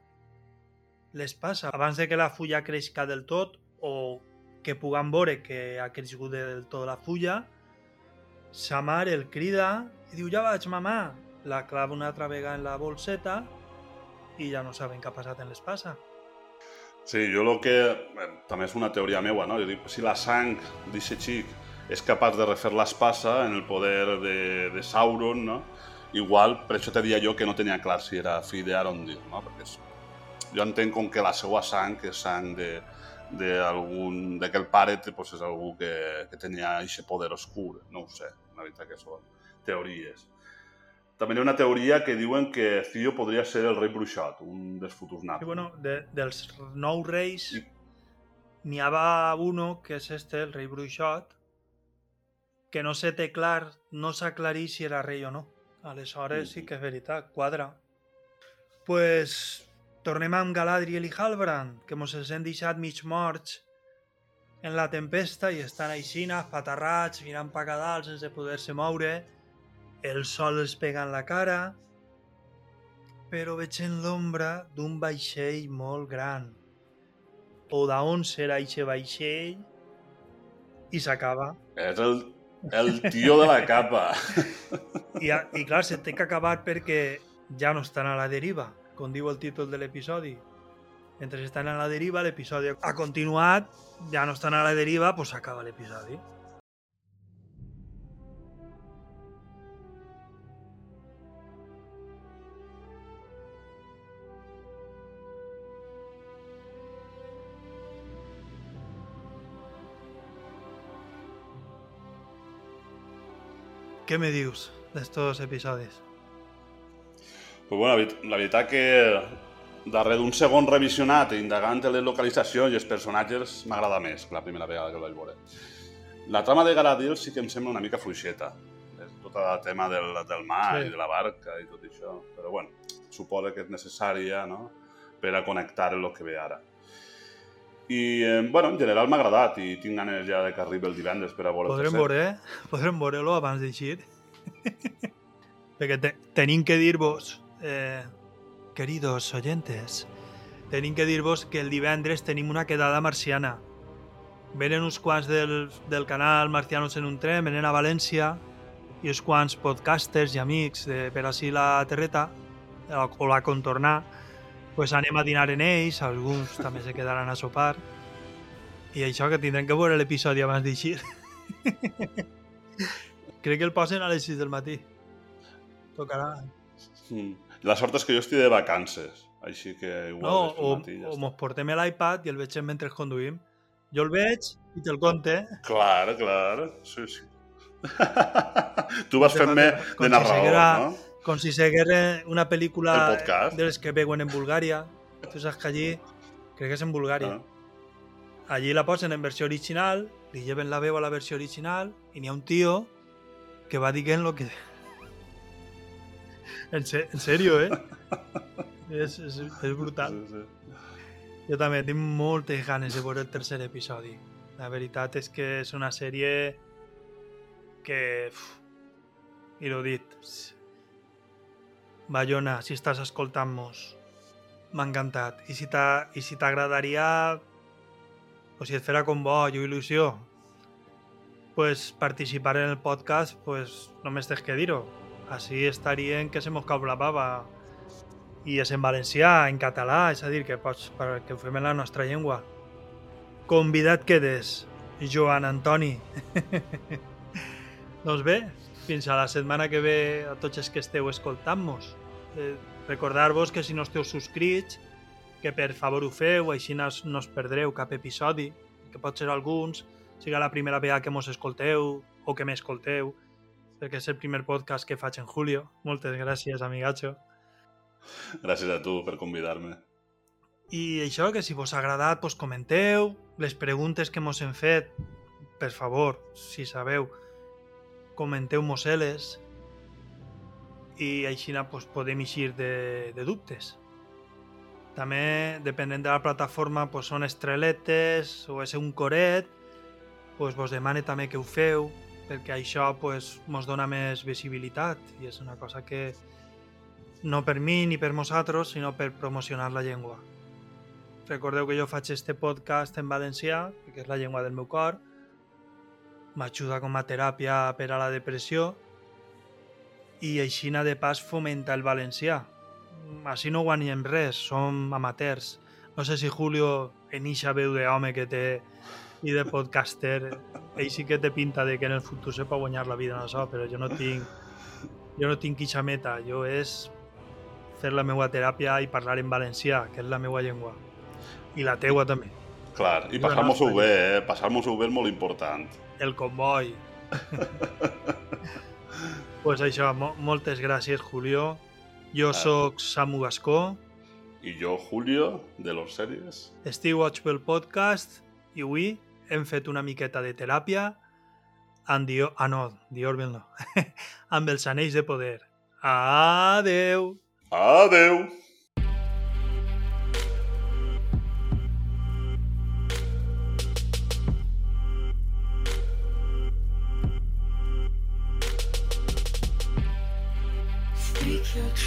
l'espasa. Abans de que la fulla creixca del tot o que puguem veure que ha crescut del tot la fulla, sa mare el crida i diu, ja vaig, mamà. La clava una altra vegada en la bolseta i ja no saben què ha passat en l'espasa. Sí, jo el que... Bé, també és una teoria meua, no? Jo dic, si la sang d'aquest xic és capaç de refer l'espasa en el poder de, de Sauron, no? Igual, per això te dia jo que no tenia clar si era fill d'Arondil, no? Perquè és... jo entenc com que la seva sang és sang de d'algun d'aquell pare pues, és algú que, que tenia aquest poder oscur, no ho sé, la veritat que són teories. També hi ha una teoria que diuen que Theo podria ser el rei bruixot, un dels futurs naps. Sí, bueno, de, dels nou reis I... n'hi havia uno, que és este, el rei bruixot, que no se té clar, no s'ha aclarit si era rei o no. Aleshores sí que és veritat, quadra. pues, tornem amb Galadriel i Halbrand, que mos els hem deixat mig morts en la tempesta i estan aixina, patarrats, mirant pa a dalt sense poder-se moure. El sol els pega en la cara, però veig en l'ombra d'un vaixell molt gran. O d'on serà aquest vaixell i s'acaba. És el, el tio de la capa. I, I clar, se té que acabar perquè ja no estan a la deriva, com diu el títol de l'episodi. Mentre estan a la deriva, l'episodi ha continuat, ja no estan a la deriva, doncs s'acaba l'episodi. Què me dius d'estos episodis? Pues bueno, la, veri- la veritat que darrere d'un segon revisionat i indagant les localitzacions i els personatges m'agrada més que la primera vegada que el vaig veure. La trama de Galadriel sí que em sembla una mica fluixeta. És tot el tema del, del mar Sí. i de la barca i tot això. Però bueno, suposa que és necessària no? per a connectar el que ve ara. I, eh, bueno, en general m'ha agradat i tinc ganes ja de que arribi el divendres per a veure Podrem veure, eh? podrem veure-lo abans d'eixir. Perquè te, tenim que dir-vos, eh, queridos oyentes, tenim que dir-vos que el divendres tenim una quedada marciana. Venen uns quants del, del canal Marcianos en un tren, venen a València, i uns quants podcasters i amics de per així la terreta, la- o la contornar, pues anem a dinar en ells, alguns també se quedaran a sopar, i això que tindrem que veure l'episodi abans d'eixir. Crec que el posen a les 6 del matí. Tocarà. Mm. La sort és que jo estic de vacances, així que igual No, o, matí ja o mos portem l'iPad i el veig mentre conduïm. Jo el veig i te'l conte. Clar, clar, sí, sí. tu vas fent-me de narrador, no? Com si seguera una podcast. de les que veuen en Bulgària. Tu saps que allí, crec que és en Bulgària, Ah. allí la posen en versió original, li lleven la veu a la versió original i n'hi ha un tio que va dient lo que... En, se en serio, eh? és, és, és brutal. Sí, sí. Jo també tinc moltes ganes de veure el tercer episodi. La veritat és que és una sèrie que... Uf, I l'ho dit. Bayona, si estàs escoltant-nos, m'ha encantat. I si t'agradaria... O si et farà com bo i il·lusió pues participar en el podcast, pues només tens que dir-ho. Així estarien que se mos cau la bava. I és en valencià, en català, és a dir, que pots, perquè ho fem en la nostra llengua. Convidat quedes, Joan Antoni. doncs bé, fins a la setmana que ve a tots els que esteu escoltant-nos. Eh, Recordar-vos que si no esteu subscrits, que per favor ho feu, així no, us- no us perdreu cap episodi, que pot ser alguns, siga la primera vegada que mos escolteu o que m'escolteu, perquè és el primer podcast que faig en Julio. Moltes gràcies, amigatxo. Gràcies a tu per convidar-me. I això, que si vos ha agradat, pues comenteu. Les preguntes que mos hem fet, per favor, si sabeu, comenteu-mos-les. I així pues, podem eixir de, de dubtes. També, depenent de la plataforma, pues, són estreletes o és un coret, pues, vos demane també que ho feu, perquè això pues, mos dona més visibilitat i és una cosa que no per mi ni per nosaltres, sinó per promocionar la llengua. Recordeu que jo faig este podcast en valencià, perquè és la llengua del meu cor, m'ajuda com a teràpia per a la depressió i així de pas fomenta el valencià. Així no guanyem res, som amateurs. No sé si Julio, en ixa veu d'home que té i de podcaster, ell sí que té pinta de que en el futur se pot guanyar la vida en això, però jo no tinc jo no tinc ixa meta, jo és fer la meva teràpia i parlar en valencià, que és la meva llengua. I la teua també. Clar, i passar-nos-ho bé, eh? Passar-nos-ho bé és molt important. El comboi. pues això, mo moltes gràcies, Julio. Jo Ah. sóc Samu Gascó, I jo, Julio, de los sèries. estiu Watchbell Podcast i avui hem fet una miqueta de teràpia amb Dio... Ah, no, Diorville no. amb els anells de poder. Adeu! Adeu!